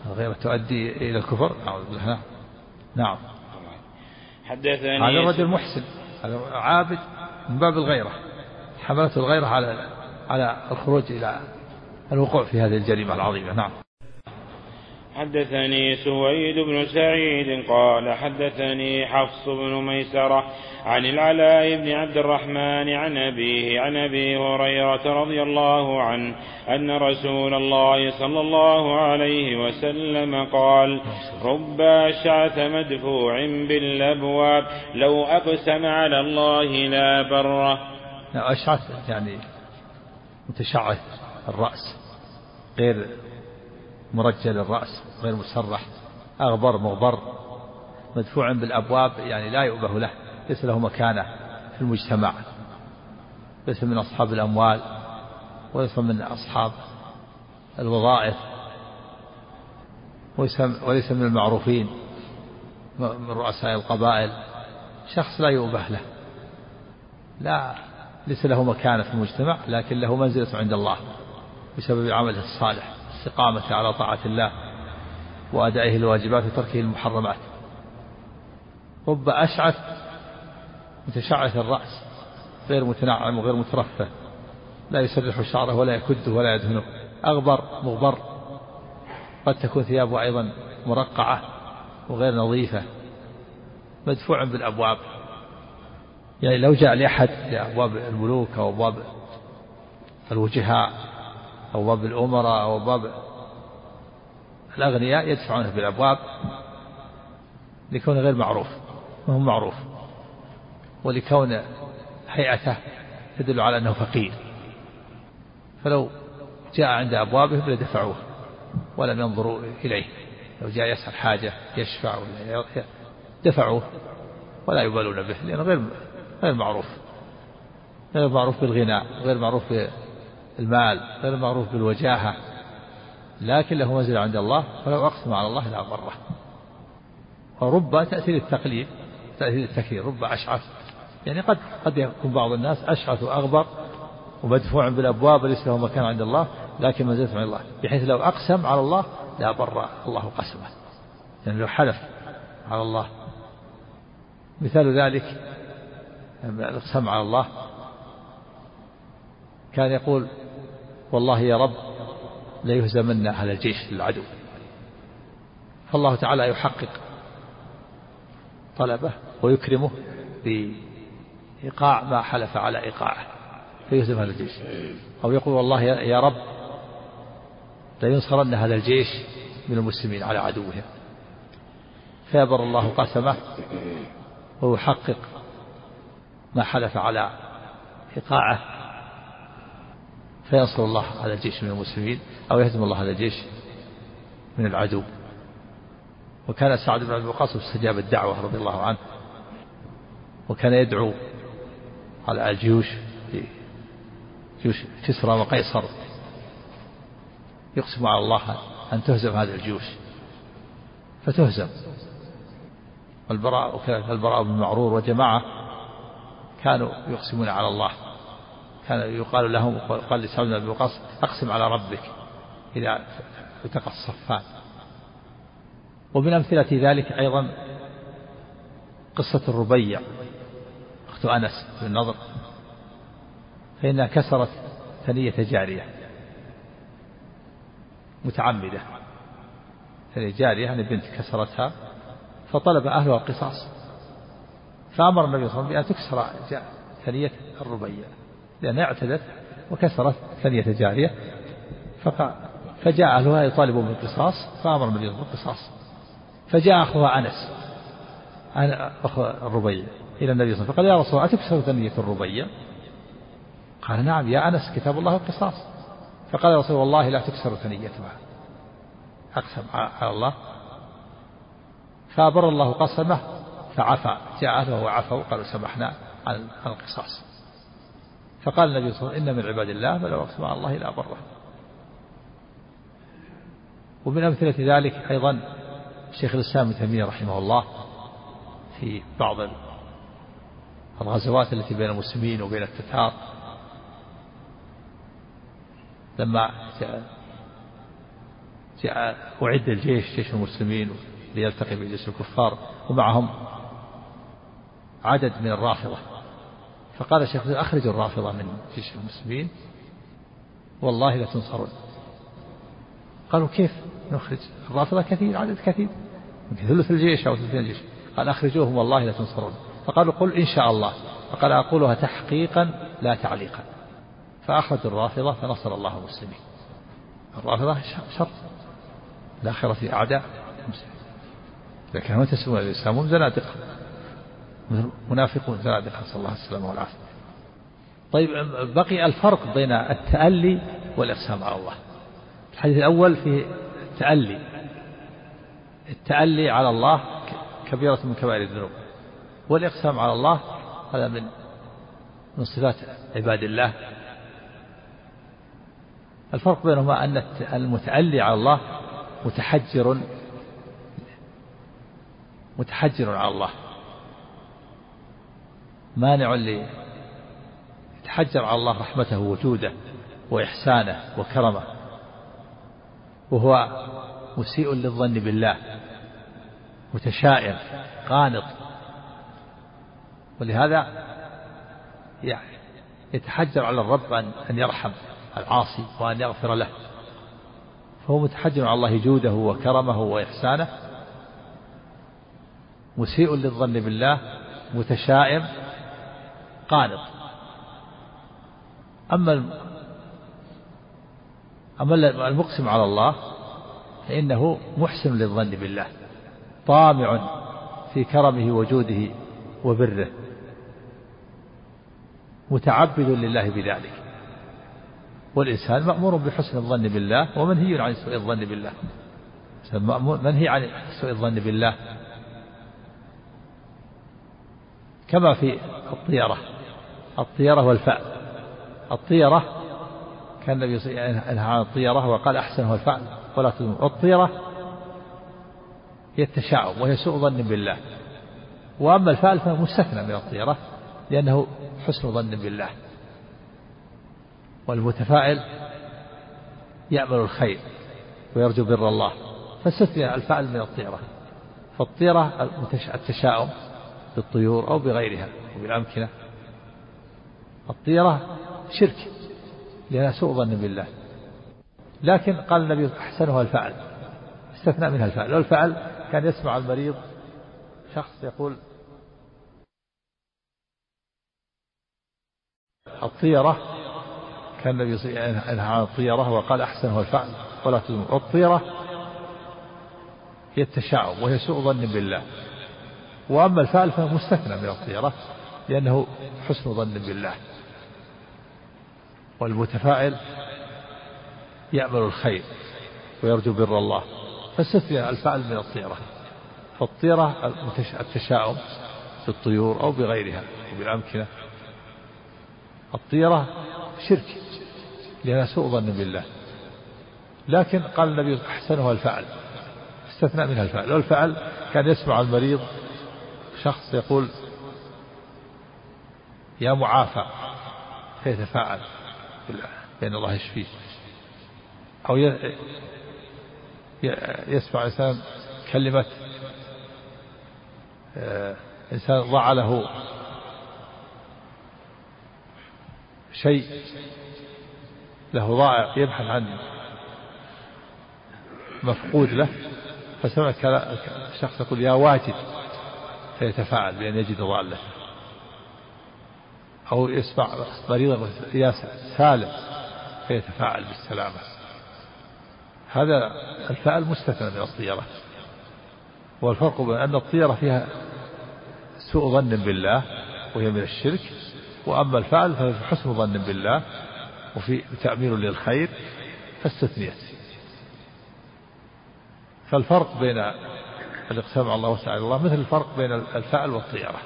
الغيرة تؤدي إلى الكفر. بالله. نعم, نعم. حدثني هذا الرجل محسن. هذا عابد من باب الغيرة. حملته الغيرة على على الخروج إلى الوقوع في هذه الجريمة العظيمة. نعم. حدثني سويد بن سعيد قال حدثني حفص بن ميسرة عن العلاء بن عبد الرحمن عن أبيه عن أبي هريرة رضي الله عنه أن رسول الله صلى الله عليه وسلم قال رب أشعث مدفوع بالأبواب لو أقسم على الله لا بره أشعث يعني متشعث الرأس غير مرجل الرأس غير مسرح أغبر مغبر مدفوع بالأبواب يعني لا يؤبه له ليس له مكانة في المجتمع. ليس من أصحاب الأموال وليس من أصحاب الوظائف وليس من المعروفين من رؤساء القبائل. شخص لا يؤبه له. لا ليس له مكانة في المجتمع لكن له منزلة عند الله بسبب عمله الصالح. استقامته على طاعة الله وأدائه الواجبات وتركه المحرمات. رب أشعث متشعث الرأس غير متنعم وغير مترفه لا يسرح شعره ولا يكده ولا يدهنه. أغبر مغبر. قد تكون ثيابه أيضا مرقعة وغير نظيفة مدفوع بالأبواب. يعني لو جاء لأحد لأبواب الملوك أو أبواب الوجهاء أو باب الأمراء أو باب الأغنياء يدفعونه بالأبواب لكونه غير معروف ما هو معروف. ولكون هيئته تدل على أنه فقير. فلو جاء عند أبوابهم لدفعوه ولم ينظروا إليه. لو جاء يسأل حاجة يشفع ولا دفعوه ولا يبالون به لأنه غير غير معروف. غير معروف بالغنى غير معروف المال غير معروف بالوجاهة لكن له منزلة عند الله فلو أقسم على الله لا بره ورب تأتي للتقليد تأتي للتكرير رب أشعث. يعني قد قد يكون بعض الناس أشعث وأغبر ومدفوع بالأبواب ليس له مكان عند الله لكن منزلة عند الله. بحيث لو أقسم على الله لا بر الله قسمه. يعني لو حلف على الله. مثال ذلك الإقسام على الله. كان يقول والله يا رب ليهزمن أهل الجيش للعدو فالله تعالى يحقق طلبه ويكرمه بإيقاع ما حلف على إيقاعه فيهزم هذا الجيش. أو يقول والله يا رب لينصرن هذا الجيش من المسلمين على عدوهم. فيبر الله قسمه ويحقق ما حلف على إيقاعه. فينصر الله هذا الجيش من المسلمين أو يهزم الله هذا الجيش من العدو. وكان سعد بن أبي وقاص استجاب الدعوة رضي الله عنه. وكان يدعو على الجيوش جيوش كسرى وقيصر. يقسم على الله أن تهزم هذه الجيوش. فتهزم. البراء وكذلك البراء بن معرور وجماعة كانوا يقسمون على الله. كان يقال لهم وقال لسعد بن وقاص أقسم على ربك إذا التقى الصفان. ومن أمثلة ذلك أيضا قصة الربيع أخت أنس بن نضر فإنها كسرت ثنية جارية متعمدة ثنية جارية يعني بنت كسرتها فطلب أهلها القصاص فأمر النبي صلى الله عليه وسلم بأن تكسر ثنية الربيع. لأنها اعتدت وكسرت ثنية جارية فجاء أهلها يطالبون بالقصاص فأمر النبي بالقصاص. فجاء أخوها أنس أخو الربيع إلى النبي صلى الله عليه وسلم فقال يا رسول الله أتكسر ثنية الربيع؟ قال نعم يا أنس كتاب الله القصاص. فقال رسول والله لا تكسر ثنيتها. أقسم على الله. فأبر الله قسمه فعفى جاء أهله وعفوا قالوا سمحنا عن القصاص. فقال النبي صلى الله عليه وسلم إن من عباد الله فلو أقسم على الله لا بره ومن أمثلة ذلك أيضا شيخ الإسلام ابن تيمية رحمه الله في بعض الغزوات التي بين المسلمين وبين التتار. لما جاء, جاء أعد الجيش جيش المسلمين ليلتقي بجيش الكفار ومعهم عدد من الرافضة. فقال الشيخ أخرجوا الرافضة من جيش المسلمين. والله لتنصرن قالوا كيف نخرج؟ الرافضة كثير عدد كثير. ثلث الجيش أو ثلث الجيش. قال أخرجوهم والله لتنصرن فقالوا قل إن شاء الله. فقال أقولها تحقيقا لا تعليقا. فأخرجوا الرافضة فنصر الله المسلمين. الرافضة شر الآخرة أعداء المسلمين. لكن هم تسلمون الإسلام هم زنادقة. منافقون زنادقة نسأل الله السلامة والعافية. طيب بقي الفرق بين التألي والإقسام على الله. الحديث الأول فيه التألي التألي على الله كبيرة من كبائر الذنوب. والإقسام على الله هذا من من صفات عباد الله. الفرق بينهما أن المتألي على الله متحجر متحجر على الله. مانع يتحجر على الله رحمته وجوده وإحسانه وكرمه. وهو مسيء للظن بالله متشائم قانط. ولهذا يتحجر على الرب أن يرحم العاصي وأن يغفر له. فهو متحجر على الله جوده وكرمه وإحسانه. مسيء للظن بالله متشائم. قانط. أما أما المقسم على الله فإنه محسن للظن بالله طامع في كرمه وجوده وبره متعبد لله بذلك. والإنسان مأمور بحسن الظن بالله ومنهي عن سوء الظن بالله. منهي عن سوء الظن بالله. كما في الطيرة. الطيرة والفأل. الطيرة كان النبي وسلم عن الطيرة وقال أحسنها الفأل ولا تظلم والطيرة هي التشاؤم وهي سوء ظن بالله. وأما الفأل فهو مستثنى من الطيرة لأنه حسن ظن بالله. والمتفائل يأمل الخير ويرجو بر الله. فاستثنى الفعل من الطيرة. فالطيرة التشاؤم بالطيور أو بغيرها وبالأمكنة الطيرة شرك لأنها سوء ظن بالله. لكن قال النبي أحسنها الفعل استثنى منها الفعل. والفعل كان يسمع المريض شخص يقول الطيرة كان النبي وسلم عن الطيرة وقال أحسنها الفعل. ولا تظلم. والطيرة هي التشاؤم وهي سوء ظن بالله. وأما الفعل فهو مستثنى من الطيرة لأنه حسن ظن بالله. والمتفائل يأمل الخير ويرجو بر الله. فاستثنى الفعل من الطيرة فالطيرة التشاؤم بالطيور أو بغيرها وبالأمكنة الطيرة شرك لأنها سوء ظن بالله. لكن قال النبي أحسنها الفعل استثنى منها الفعل. والفعل كان يسمع المريض شخص يقول يا معافى فيتفاعل بأن الله يشفيه. أو يسمع إنسان كلمة آه، إنسان ضاع له شيء له ضائع يبحث عن مفقود له فسمع شخص يقول يا واجد فيتفاعل بأن يجد ضاله أو يسمع مريضا يا سالم فيتفاعل بالسلامة. هذا الفعل مستثنى من الطيرة. والفرق بين أن الطيرة فيها سوء ظن بالله وهي من الشرك وأما الفعل فهو حسن ظن بالله وفي تأمير للخير فاستثنيت. فالفرق بين الإقسام على الله وسعى الله مثل الفرق بين الفعل والطيرة.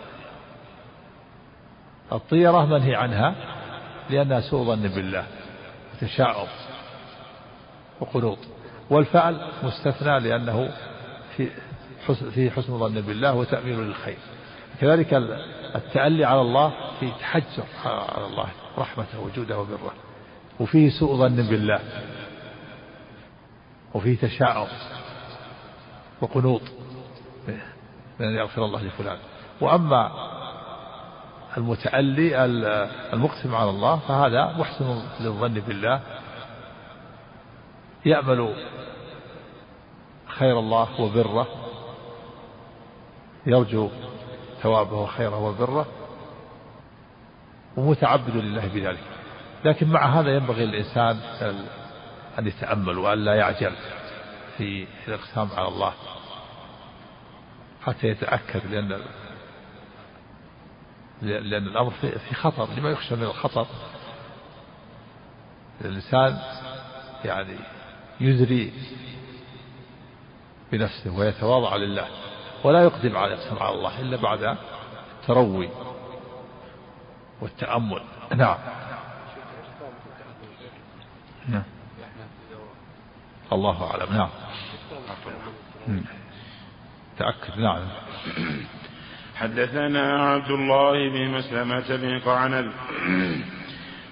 الطيرة منهي عنها لأنها سوء ظن بالله وتشاؤم وقنوط. والفعل مستثنى لأنه في حسن في حسن ظن بالله وتأمير للخير. كذلك التألي على الله في تحجر على الله رحمته وجوده وبره. وفيه سوء ظن بالله. وفيه تشاؤم وقنوط. من أن يغفر الله لفلان. وأما المتألي المقسم على الله فهذا محسن للظن بالله. يأمل خير الله وبره. يرجو ثوابه وخيره وبره. ومتعبد لله بذلك. لكن مع هذا ينبغي للإنسان أن يتأمل وأن لا يعجل في الإقسام على الله. حتى يتأكد لأن لأن الأمر في خطر لما يخشى من الخطر الإنسان يعني يزري بنفسه ويتواضع لله ولا يقدم على على الله إلا بعد التروي والتأمل. نعم. نعم. الله أعلم. نعم. تأكد. نعم. حدثنا عبد الله بن مسلمة بن قعنب.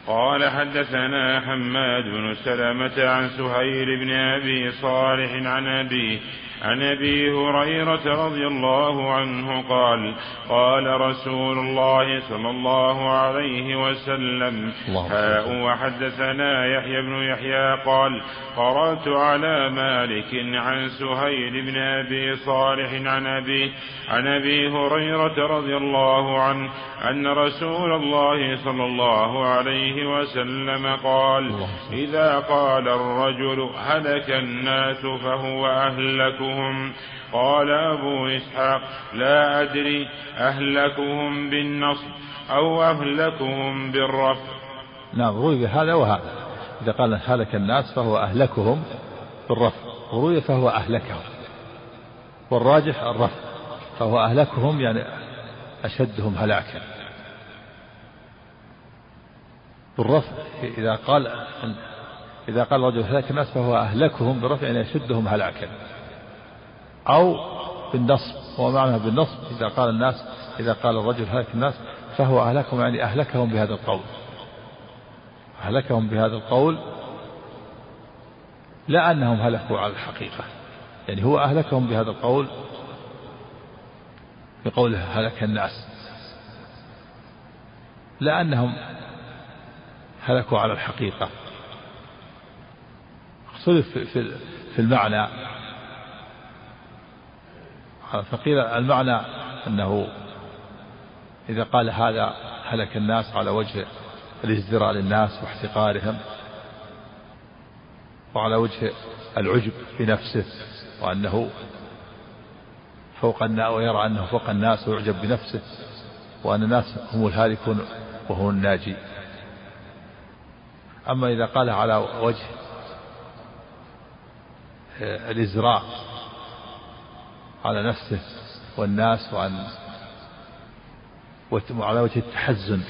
قال حدثنا حماد بن سلمة عن سهيل بن أبي صالح عن أبيه عن أبي هريرة رضي الله عنه قال قال رسول الله صلى الله عليه وسلم هاء وحدثنا يحيى بن يحيى قال قرأت على مالك عن سهيل بن أبي صالح عن أبي عن أبي هريرة رضي الله عنه أن رسول الله صلى الله عليه وسلم قال إذا قال الرجل هلك الناس فهو اهلك أهلكهم قال أبو إسحاق لا أدري أهلكهم بالنصب أو أهلكهم بالرفع. نعم روي بهذا وهذا. إذا قال هلك الناس فهو أهلكهم بالرفع. وروي فهو أهلكهم. والراجح الرفع. فهو أهلكهم يعني أشدهم هلاكا. بالرفع إذا قال إذا قال رجل هلك الناس فهو أهلكهم برفع يعني يشدهم هلاكا. أو بالنصب هو معنى بالنصب إذا قال الناس إذا قال الرجل هلك الناس فهو أهلكهم يعني أهلكهم بهذا القول. أهلكهم بهذا القول لا أنهم هلكوا على الحقيقة. يعني هو أهلكهم بهذا القول بقوله هلك الناس. لا أنهم هلكوا على الحقيقة. اختلف في المعنى. فقيل المعنى أنه إذا قال هذا هلك الناس على وجه الازدراء للناس واحتقارهم وعلى وجه العجب بنفسه وأنه فوق الناس ويرى أنه فوق الناس ويعجب بنفسه وأن الناس هم الهالكون وهو الناجي. أما إذا قال على وجه الإزراء على نفسه والناس وعن وعلى وجه التحزن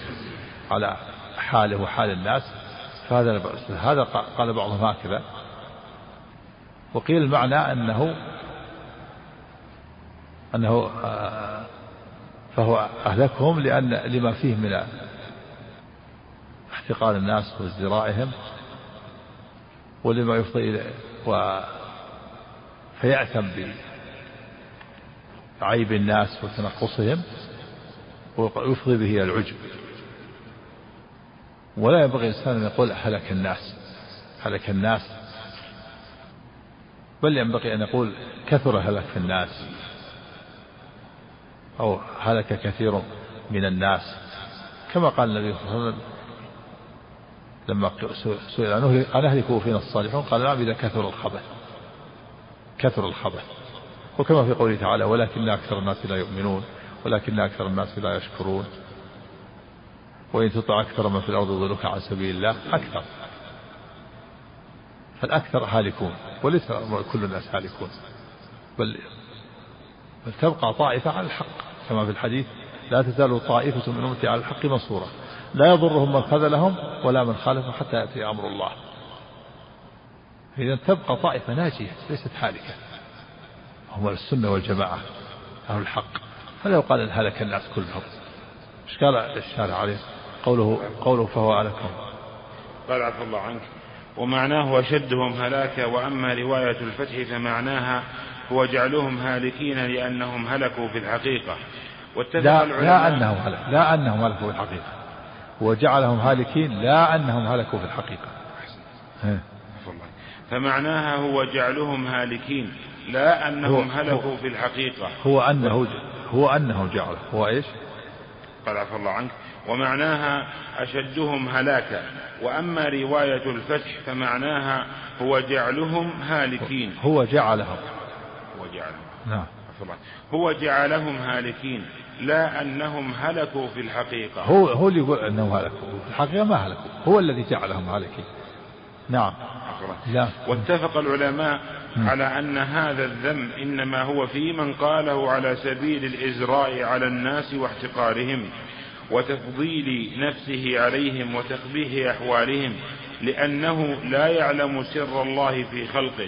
على حاله وحال الناس. فهذا هذا قال بعضهم هكذا وقيل المعنى أنه أنه آه، فهو أهلكهم لأن لما فيه من احتقار الناس وازدرائهم ولما يفضي و فيأثم عيب الناس وتنقصهم ويفضي به إلى العجب. ولا ينبغي الإنسان أن يقول هلك الناس هلك الناس. بل ينبغي أن يقول كثر هلك الناس أو هلك كثير من الناس. كما قال النبي صلى الله عليه وسلم لما سئل عنه أنهلكوا فينا الصالحون؟ قال نعم إذا كثر الخبث كثر الخبث. وكما في قوله تعالى ولكن أكثر الناس لا يؤمنون ولكن أكثر الناس لا يشكرون. وإن تطع أكثر من في الأرض يضلك عن سبيل الله أكثر. فالأكثر هالكون وليس كل الناس هالكون. بل بل تبقى طائفة على الحق كما في الحديث لا تزال طائفة من أمتي على الحق منصورة لا يضرهم من خذلهم ولا من خالفهم حتى يأتي أمر الله. إذا تبقى طائفة ناجية ليست هالكة. هم السنة والجماعة أهل الحق. فلا يقال أن هلك الناس كلهم. إيش قال الشارع عليه؟ قوله قوله فهو هلكهم قال عفى الله عنك ومعناه أشدهم هلاكا وأما رواية الفتح فمعناها هو جعلهم هالكين لأنهم هلكوا في الحقيقة. لا, لا أنهم هلك لا أنهم هلكوا في الحقيقة. وجعلهم هالكين لا أنهم هلكوا في الحقيقة. فمعناها هو جعلهم هالكين. لا أنهم هلكوا في الحقيقة. هو أنه هو أنه جعله هو إيش؟ قال عفى الله عنك. ومعناها أشدهم هلاكا. وأما رواية الفتح فمعناها هو جعلهم هالكين. هو جعلهم. هو جعلهم. نعم. هو جعلهم هالكين. لا أنهم هلكوا في الحقيقة. هو هو اللي يقول أنهم هلكوا. في الحقيقة ما هلكوا. هو الذي جعلهم هالكين. نعم. لا. واتفق العلماء على أن هذا الذم إنما هو في من قاله على سبيل الإزراء على الناس واحتقارهم وتفضيل نفسه عليهم وتقبيح أحوالهم لأنه لا يعلم سر الله في خلقه.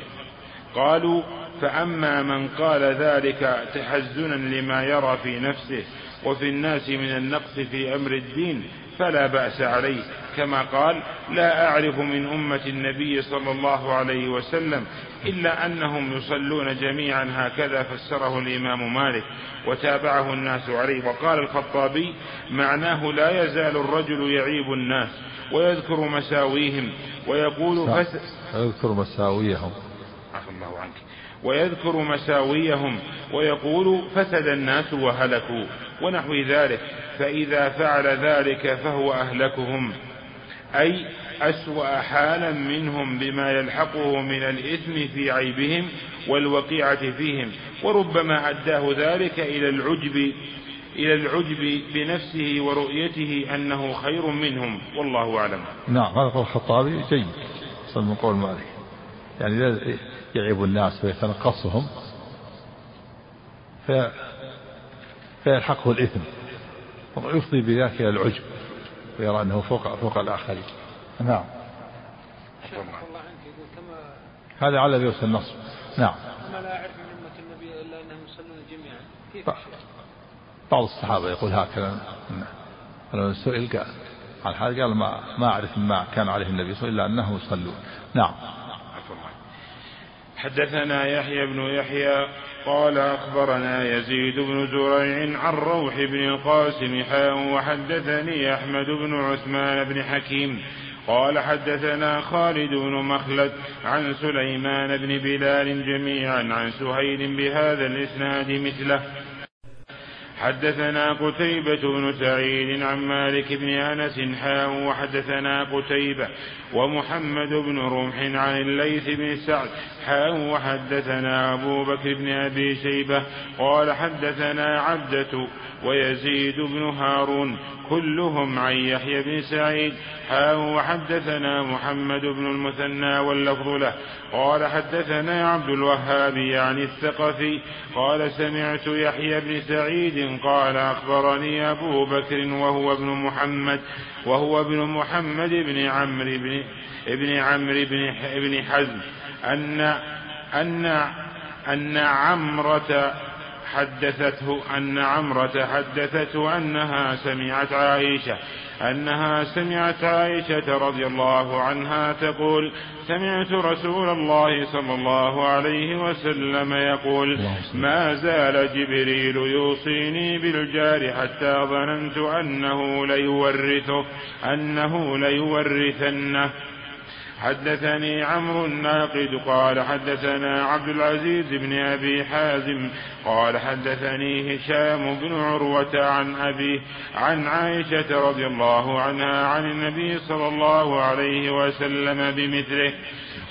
قالوا فأما من قال ذلك تحزنا لما يرى في نفسه وفي الناس من النقص في أمر الدين فلا بأس عليه. كما قال لا أعرف من أمة النبي صلى الله عليه وسلم إلا أنهم يصلون جميعا هكذا فسره الإمام مالك وتابعه الناس عليه. وقال الخطابي معناه لا يزال الرجل يعيب الناس ويذكر مساويهم ويقول فس... يذكر مساويهم. عفى الله عنك. ويذكر مساويهم ويقول فسد الناس وهلكوا ونحو ذلك فإذا فعل ذلك فهو أهلكهم. أي أسوأ حالا منهم بما يلحقه من الإثم في عيبهم والوقيعة فيهم وربما أداه ذلك إلى العجب إلى العجب بنفسه ورؤيته أنه خير منهم والله أعلم. نعم هذا قول الخطابي جيد من قول مالك يعني يعيب الناس ويتنقصهم في فيلحقه الإثم ويفضي بذلك إلى العجب. ويرى أنه فوق فوق الآخرين. نعم. هذا على يوصل النصر نعم. ما لا أعرف من أمة النبي إلا أنهم يصلون جميعا كيف بعض الصحابة يقول هكذا. لو سئل قال عن هذا قال ما ما أعرف ما كان عليه النبي صلى الله عليه وسلم إلا أنه يصلون. نعم. حدثنا يحيى بن يحيى قال أخبرنا يزيد بن زريع عن روح بن القاسم حاء وحدثني أحمد بن عثمان بن حكيم قال حدثنا خالد بن مخلد عن سليمان بن بلال جميعا عن سهيل بهذا الإسناد مثله. حدثنا قتيبة بن سعيد عن مالك بن أنس حاء وحدثنا قتيبة ومحمد بن رمح عن الليث بن سعد. حاء وحدثنا أبو بكر بن أبي شيبة. قال حدثنا عبدة ويزيد بن هارون. كلهم عن يحيى بن سعيد. حاء وحدثنا محمد بن المثنى واللفظ له. قال حدثنا عبد الوهاب يعني الثقفي. قال سمعت يحيى بن سعيد قال أخبرني أبو بكر وهو ابن محمد. وهو ابن محمد بن عمرو بن ابن عمرو بن ابن حزم أن أن أن عمرة حدثته أن عمرة حدثته أنها سمعت عائشة. أنها سمعت عائشة رضي الله عنها تقول سمعت رسول الله صلى الله عليه وسلم يقول ما زال جبريل يوصيني بالجار حتى ظننت أنه ليورثه أنه ليورثنه. حدثني عمرو الناقد قال حدثنا عبد العزيز بن أبي حازم قال حدثني هشام بن عروة عن ابيه عن عائشة رضي الله عنها عن النبي صلى الله عليه وسلم بمثله.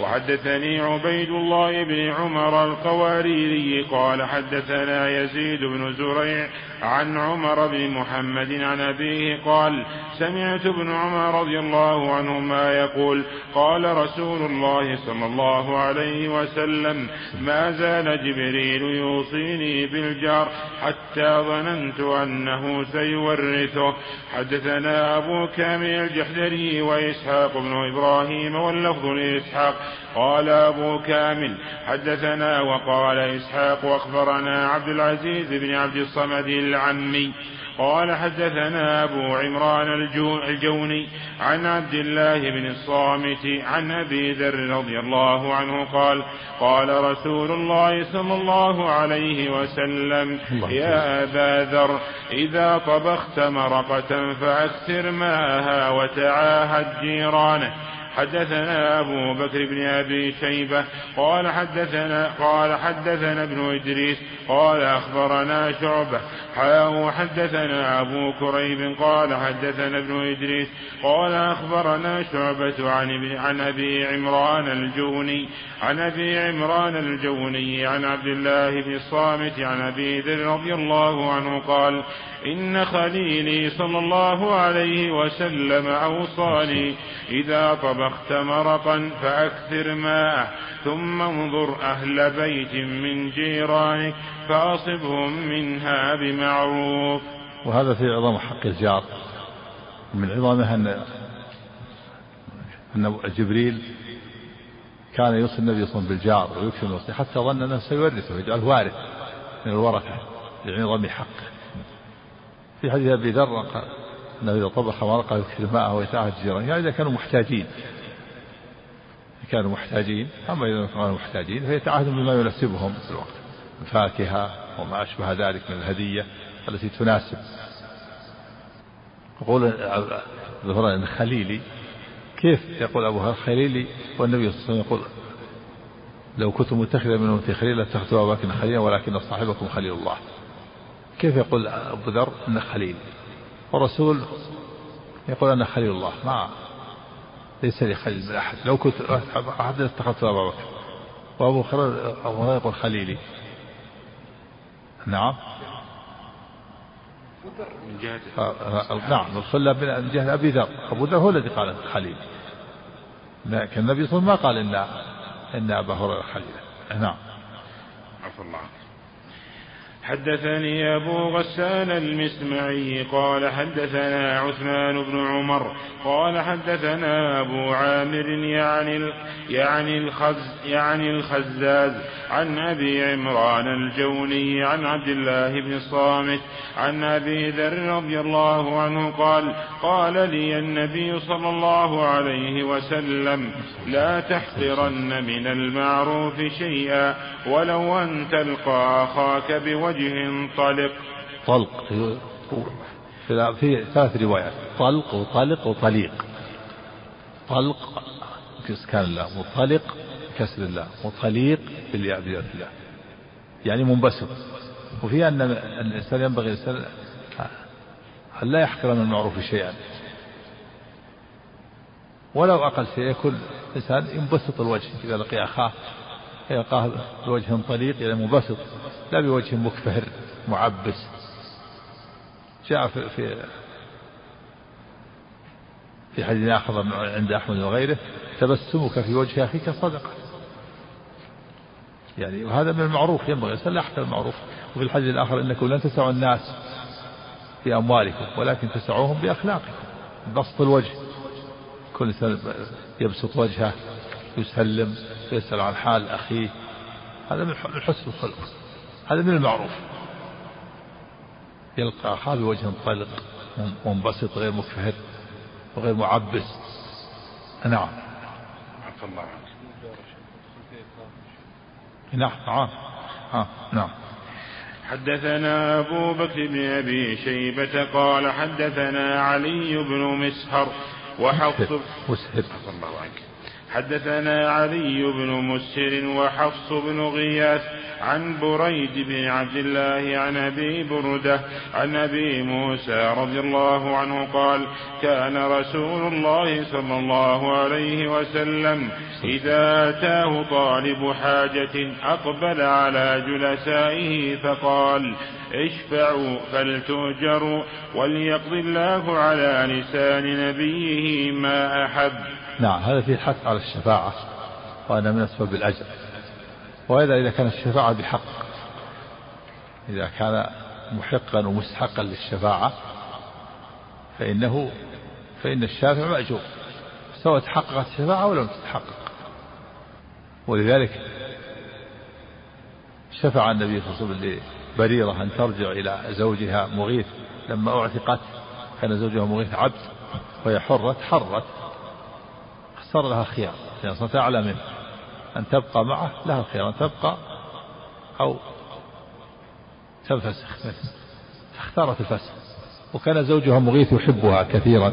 وحدثني عبيد الله بن عمر القواريري قال حدثنا يزيد بن زريع عن عمر بن محمد عن أبيه قال سمعت ابن عمر رضي الله عنهما يقول قال رسول الله صلى الله عليه وسلم ما زال جبريل يوصيني بالجار حتى ظننت أنه سيورثه. حدثنا أبو كامل الجحدري وإسحاق بن إبراهيم واللفظ لإسحاق. قال أبو كامل حدثنا وقال إسحاق أخبرنا عبد العزيز بن عبد الصمد العمي. قال حدثنا أبو عمران الجوني عن عبد الله بن الصامت عن أبي ذر رضي الله عنه قال قال رسول الله صلى الله عليه وسلم يا أبا ذر إذا طبخت مرقة فأكثر ماءها وتعاهد جيرانه. حدثنا أبو بكر بن أبي شيبة قال حدثنا قال حدثنا ابن إدريس قال أخبرنا شعبة حياه حدثنا أبو كريب قال حدثنا ابن إدريس قال أخبرنا شعبة عن عن أبي عمران الجوني عن أبي عمران الجوني عن عبد الله بن الصامت عن أبي ذر رضي الله عنه قال إن خليلي صلى الله عليه وسلم أوصاني إذا طبخت مرقا فأكثر ماءه ثم انظر أهل بيت من جيرانك فأصبهم منها بمعروف. وهذا في عظم حق الجار من عظمه أن أن جبريل كان يوصي النبي صلى الله عليه وسلم بالجار ويكفي الوصي حتى ظن أنه سيورثه ويجعله وارث من الورثة لعظم حقه في حديث أبي ذر أنه إذا طبخ مرقة يكثر ماءه ويتعهد الجيران يعني إذا كانوا محتاجين. كانوا محتاجين. أما إذا كانوا محتاجين فيتعهدون بما يناسبهم. في الوقت الفاكهة وما أشبه ذلك من الهدية التي تناسب. يقول ظهر خليلي كيف يقول أبو هريرة خليلي والنبي صلى الله عليه وسلم يقول لو كنت متخذا من أمتي خليلا لاتخذت أبا بكر خليلا ولكن صاحبكم خليل الله. كيف يقول أبو ذر أن خليل؟ والرسول يقول أنا خليل الله. ما ليس لي خليل من أحد. لو كنت أحد اتخذت أبا بكر. وأبو هريرة يقول خليلي. نعم. من جهة نعم. الخلة من جهة أبي ذر. أبو ذر هو الذي قال خليل. لكن النبي صلى الله عليه وسلم ما قال إن إن أبا هريرة خليل نعم. عفى الله. حدثني أبو غسان المسمعي قال حدثنا عثمان بن عمر قال حدثنا أبو عامر يعني يعني الخز يعني الخزاز عن أبي عمران الجوني عن عبد الله بن الصامت عن أبي ذر رضي الله عنه قال قال لي النبي صلى الله عليه وسلم لا تحقرن من المعروف شيئا ولو أن تلقى أخاك بوجه طلق طلق في ثلاث روايات. طلق وطلق وطليق. طلق بإسكان الله وطلق بكسر الله وطليق بالياء الله. يعني منبسط. وفي أن الإنسان ينبغي الإنسان أن لا يحقر من المعروف شيئا. ولو أقل شيء يكون الإنسان ينبسط الوجه إذا لقي أخاه يلقاه بوجه طليق يعني منبسط لا بوجه مكفهر معبس. جاء في في في حديث آخر عند أحمد وغيره تبسمك في وجه أخيك صدقة. يعني وهذا من المعروف ينبغي الإنسان يحقر المعروف. وفي الحديث الآخر إنكم لن تسعوا الناس بأموالكم ولكن تسعوهم بأخلاقكم. بسط الوجه. كل إنسان يبسط وجهه يسلم. يسأل عن حال أخيه هذا من حسن الخلق. هذا من المعروف. يلقى أخاه بوجه طلق منبسط غير مكفهر وغير معبس. نعم. عفى الله نعم نعم. آه. نعم. حدثنا أبو بكر بن أبي شيبة قال حدثنا علي بن مسهر وحفص مسهر. الله عنك. حدثنا علي بن مسهر وحفص بن غياث عن بريد بن عبد الله عن أبي بردة عن أبي موسى رضي الله عنه قال كان رسول الله صلى الله عليه وسلم إذا أتاه طالب حاجة أقبل على جلسائه فقال اشفعوا فلتؤجروا وليقضي الله على لسان نبيه ما أحب. نعم هذا فيه الحث على الشفاعة وأنا من أسباب الأجر. وإذا إذا كانت الشفاعة بحق إذا كان محقا ومستحقا للشفاعة فإنه فإن الشافع مأجور سواء تحققت الشفاعة ولم تتحقق. ولذلك شفع النبي صلى الله عليه وسلم لبريرة أن ترجع إلى زوجها مغيث لما أعتقت كان زوجها مغيث عبد وهي حرة حرت. صار لها خيار. لأن صارت أعلى منه. أن تبقى معه لها الخيار أن تبقى أو تنفسخ فاختارت الفسخ. وكان زوجها مغيث يحبها كثيرا.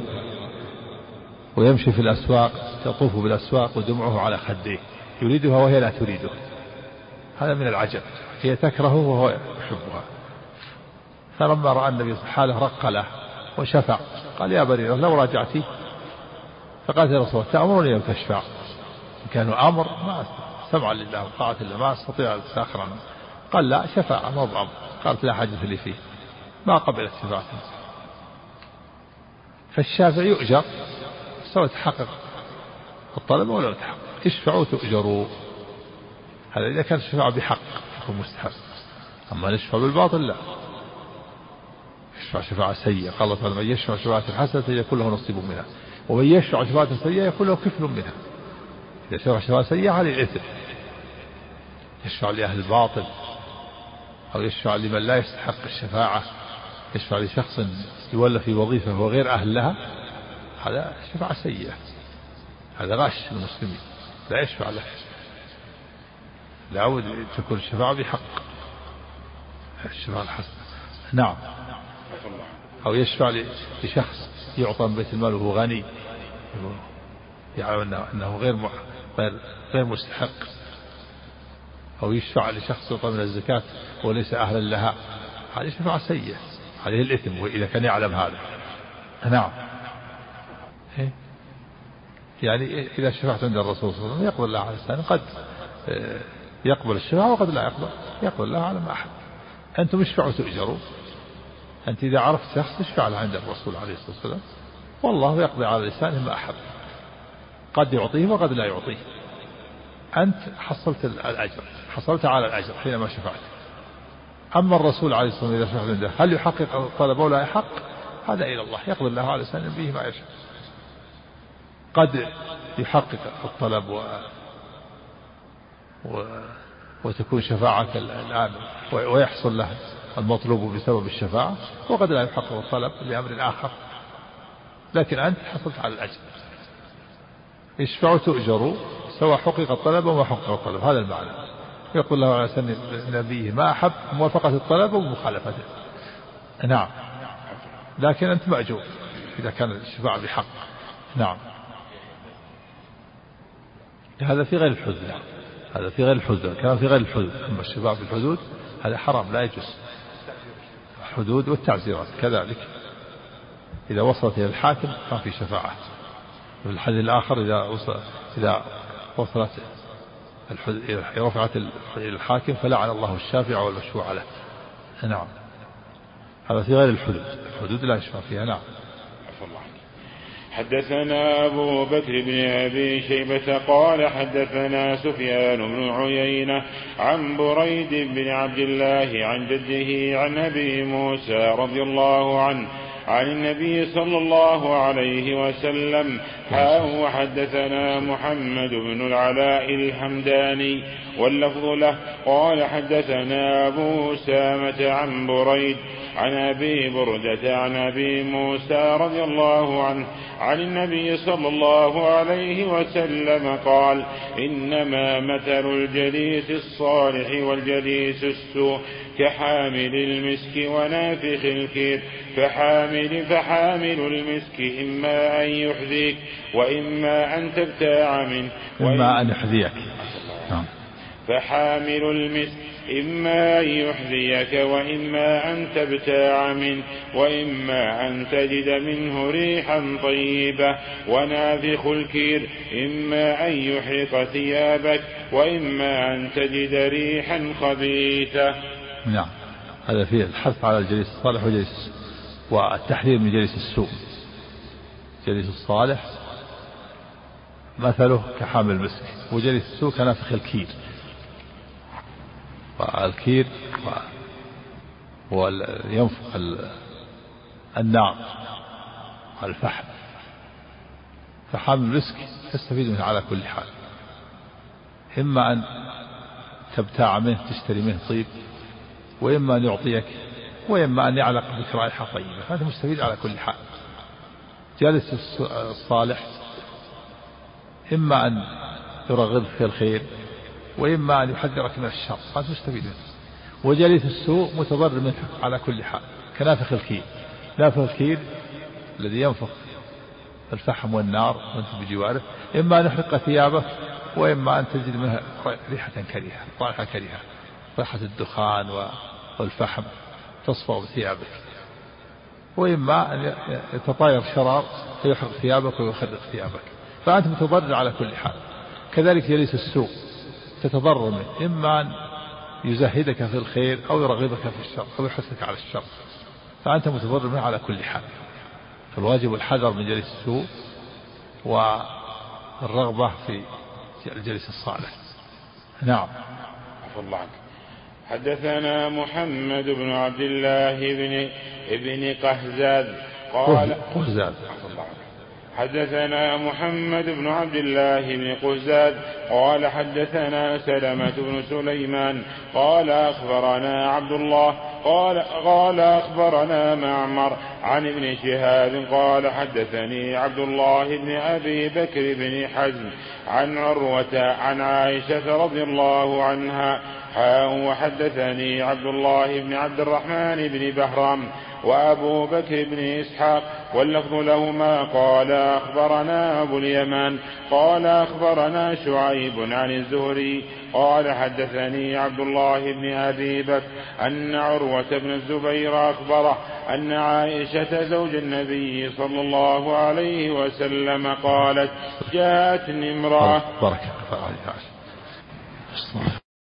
ويمشي في الأسواق يطوف بالأسواق ودمعه على خديه. يريدها وهي لا تريده. هذا من العجب. هي تكرهه وهو يحبها. فلما رأى النبي حاله رق له وشفع قال يا بريرة لو راجعتي فقالت يا رسول الله تأمرني أن تشفع؟ إن كان أمر ما سمعا لله وطاعة لله ما أستطيع أن أتأخر عنه. قال لا شفاعة ما بأمر. قالت لا حاجة لي فيه. ما قبلت شفاعته. فالشافع يؤجر. سواء تحقق الطلب ولا تحقق. اشفعوا تؤجروا. هذا إذا كانت الشفاعة بحق يكون مستحب. أما نشفع بالباطل لا. يشفع شفاعة سيئة. قال الله تعالى من يشفع شفاعة حسنة يكون له نصيب منها. ومن يشفع شفاعة سيئة يكون له كفل منها. إذا شفاعة سيئة عليه الإثم. يشفع لأهل الباطل أو يشفع لمن لا يستحق الشفاعة. يشفع لشخص يولى في وظيفة هو غير أهل لها هذا شفاعة سيئة. هذا غش المسلمين. لا يشفع له. لابد تكون الشفاعة بحق. الشفاعة الحسنة نعم. أو يشفع لشخص يعطى من بيت المال وهو غني. يعلم أنه غير غير مستحق. أو يشفع لشخص يعطى من الزكاة وليس أهلا لها. هذه شفاعة سيئة. عليه الإثم وإذا كان يعلم هذا. نعم. إيه؟ يعني إذا شفعت عند الرسول صلى الله عليه وسلم يقبل الله على لسانه. قد آه، يقبل الشفاعة وقد لا يقبل. يقبل الله على ما أحب. أنتم اشفعوا تؤجروا أنت إذا عرفت شخص اشفع له عند الرسول عليه الصلاة والسلام؟ والله يقضي على لسانه ما أحب قد يعطيه وقد لا يعطيه. أنت حصلت الأجر حصلت على الأجر حينما شفعت. أما الرسول عليه الصلاة والسلام إذا شفع عنده هل يحقق الطلب أو لا؟ يحق هذا إلى الله يقضي الله على لسان به ما يشاء. قد يحقق الطلب و... و... وتكون شفاعة الآن ويحصل له. المطلوب بسبب الشفاعة وقد لا يحقق الطلب لأمر آخر. لكن أنت حصلت على الأجر. اشفعوا تؤجروا سواء حقق الطلب وما حقق الطلب هذا المعنى. يقول الله على سن نبيه ما أحب موافقة الطلب ومخالفته نعم. لكن أنت مأجور إذا كان الشفاعة بحق. نعم. هذا في غير الحدود هذا في غير الحدود كان في غير الحدود أما الشفاعة في الحدود هذا حرام لا يجوز. الحدود والتعزيرات. كذلك إذا وصلت إلى الحاكم ما في شفاعة في الحديث الآخر إذا وصل إذا وصلت رفعت الحاكم فلعن الله الشافع والمشفوع له. نعم. هذا في غير الحدود. الحدود لا يشفع فيها. نعم. حدثنا أبو بكر بن أبي شيبة قال حدثنا سفيان بن عيينة عن بريد بن عبد الله عن جده عن أبي موسى رضي الله عنه عن النبي صلى الله عليه وسلم ها وحدثنا محمد بن العلاء الحمداني واللفظ له. قال حدثنا أبو أسامة عن بريد عن أبي بردة عن أبي موسى رضي الله عنه عن النبي صلى الله عليه وسلم قال إنما مثل الجليس الصالح والجليس السوء كحامل المسك ونافخ الكير فحامل فحامل المسك إما أن يحذيك وإما أن تبتاع منه إما أن يحذيك نعم. فحامل المسك إما أن يحذيك وإما أن تبتاع منه وإما أن تجد منه ريحا طيبة ونافخ الكير إما أن يحرق ثيابك وإما أن تجد ريحا خبيثة نعم. هذا فيه الحث على الجليس الصالح وجليس والتحذير من جليس السوء. جليس الصالح مثله كحامل المسك وجليس السوء كنافخ الكير. والكير وينفخ النار والفحم. فحامل المسك تستفيد منه على كل حال. إما أن تبتاع منه تشتري منه طيب وإما أن يعطيك وإما أن يعلق بك رائحة طيبة. فأنت مستفيد على كل حال. جالس الصالح إما أن يرغبك في الخير وإما أن يحذرك من الشر. فأنت مستفيد منه وجليس السوء متضرر منه على كل حال. كنافخ الكير نافخ الكير الذي ينفخ الفحم والنار وأنت بجواره. إما أن يحرق ثيابك وإما أن تجد منها ريحة كريهة رائحة كريهة رائحة الدخان والفحم تصفى بثيابك. وإما أن يتطاير شرار فيحرق ثيابك ويخرق ثيابك. فأنت متضرر على كل حال. كذلك جليس السوء. تتضرر منه. إما أن يزهدك في الخير أو يرغبك في الشر أو يحثك على الشر. فأنت متضرر منه على كل حال. فالواجب الحذر من جليس السوء والرغبة في الجليس الصالح. نعم. عفو الله عنك. حدثنا محمد بن عبد الله بن ابن قهزاد. قال قهزاد. حدثنا محمد بن عبد الله بن قزاد قال حدثنا سلمة بن سليمان قال أخبرنا عبد الله قال قال أخبرنا معمر عن ابن شهاب قال حدثني عبد الله بن أبي بكر بن حزم عن عروة عن عائشة رضي الله عنها وحدثني عبد الله بن عبد الرحمن بن بهرام وأبو بكر بن إسحاق واللفظ لهما قال. أخبرنا أبو اليمان قال أخبرنا شعيب عن الزهري قال حدثني عبد الله بن أبي بكر أن عروة بن الزبير أخبره أن عائشة زوج النبي صلى الله عليه وسلم قالت جاءتني امرأة. بركة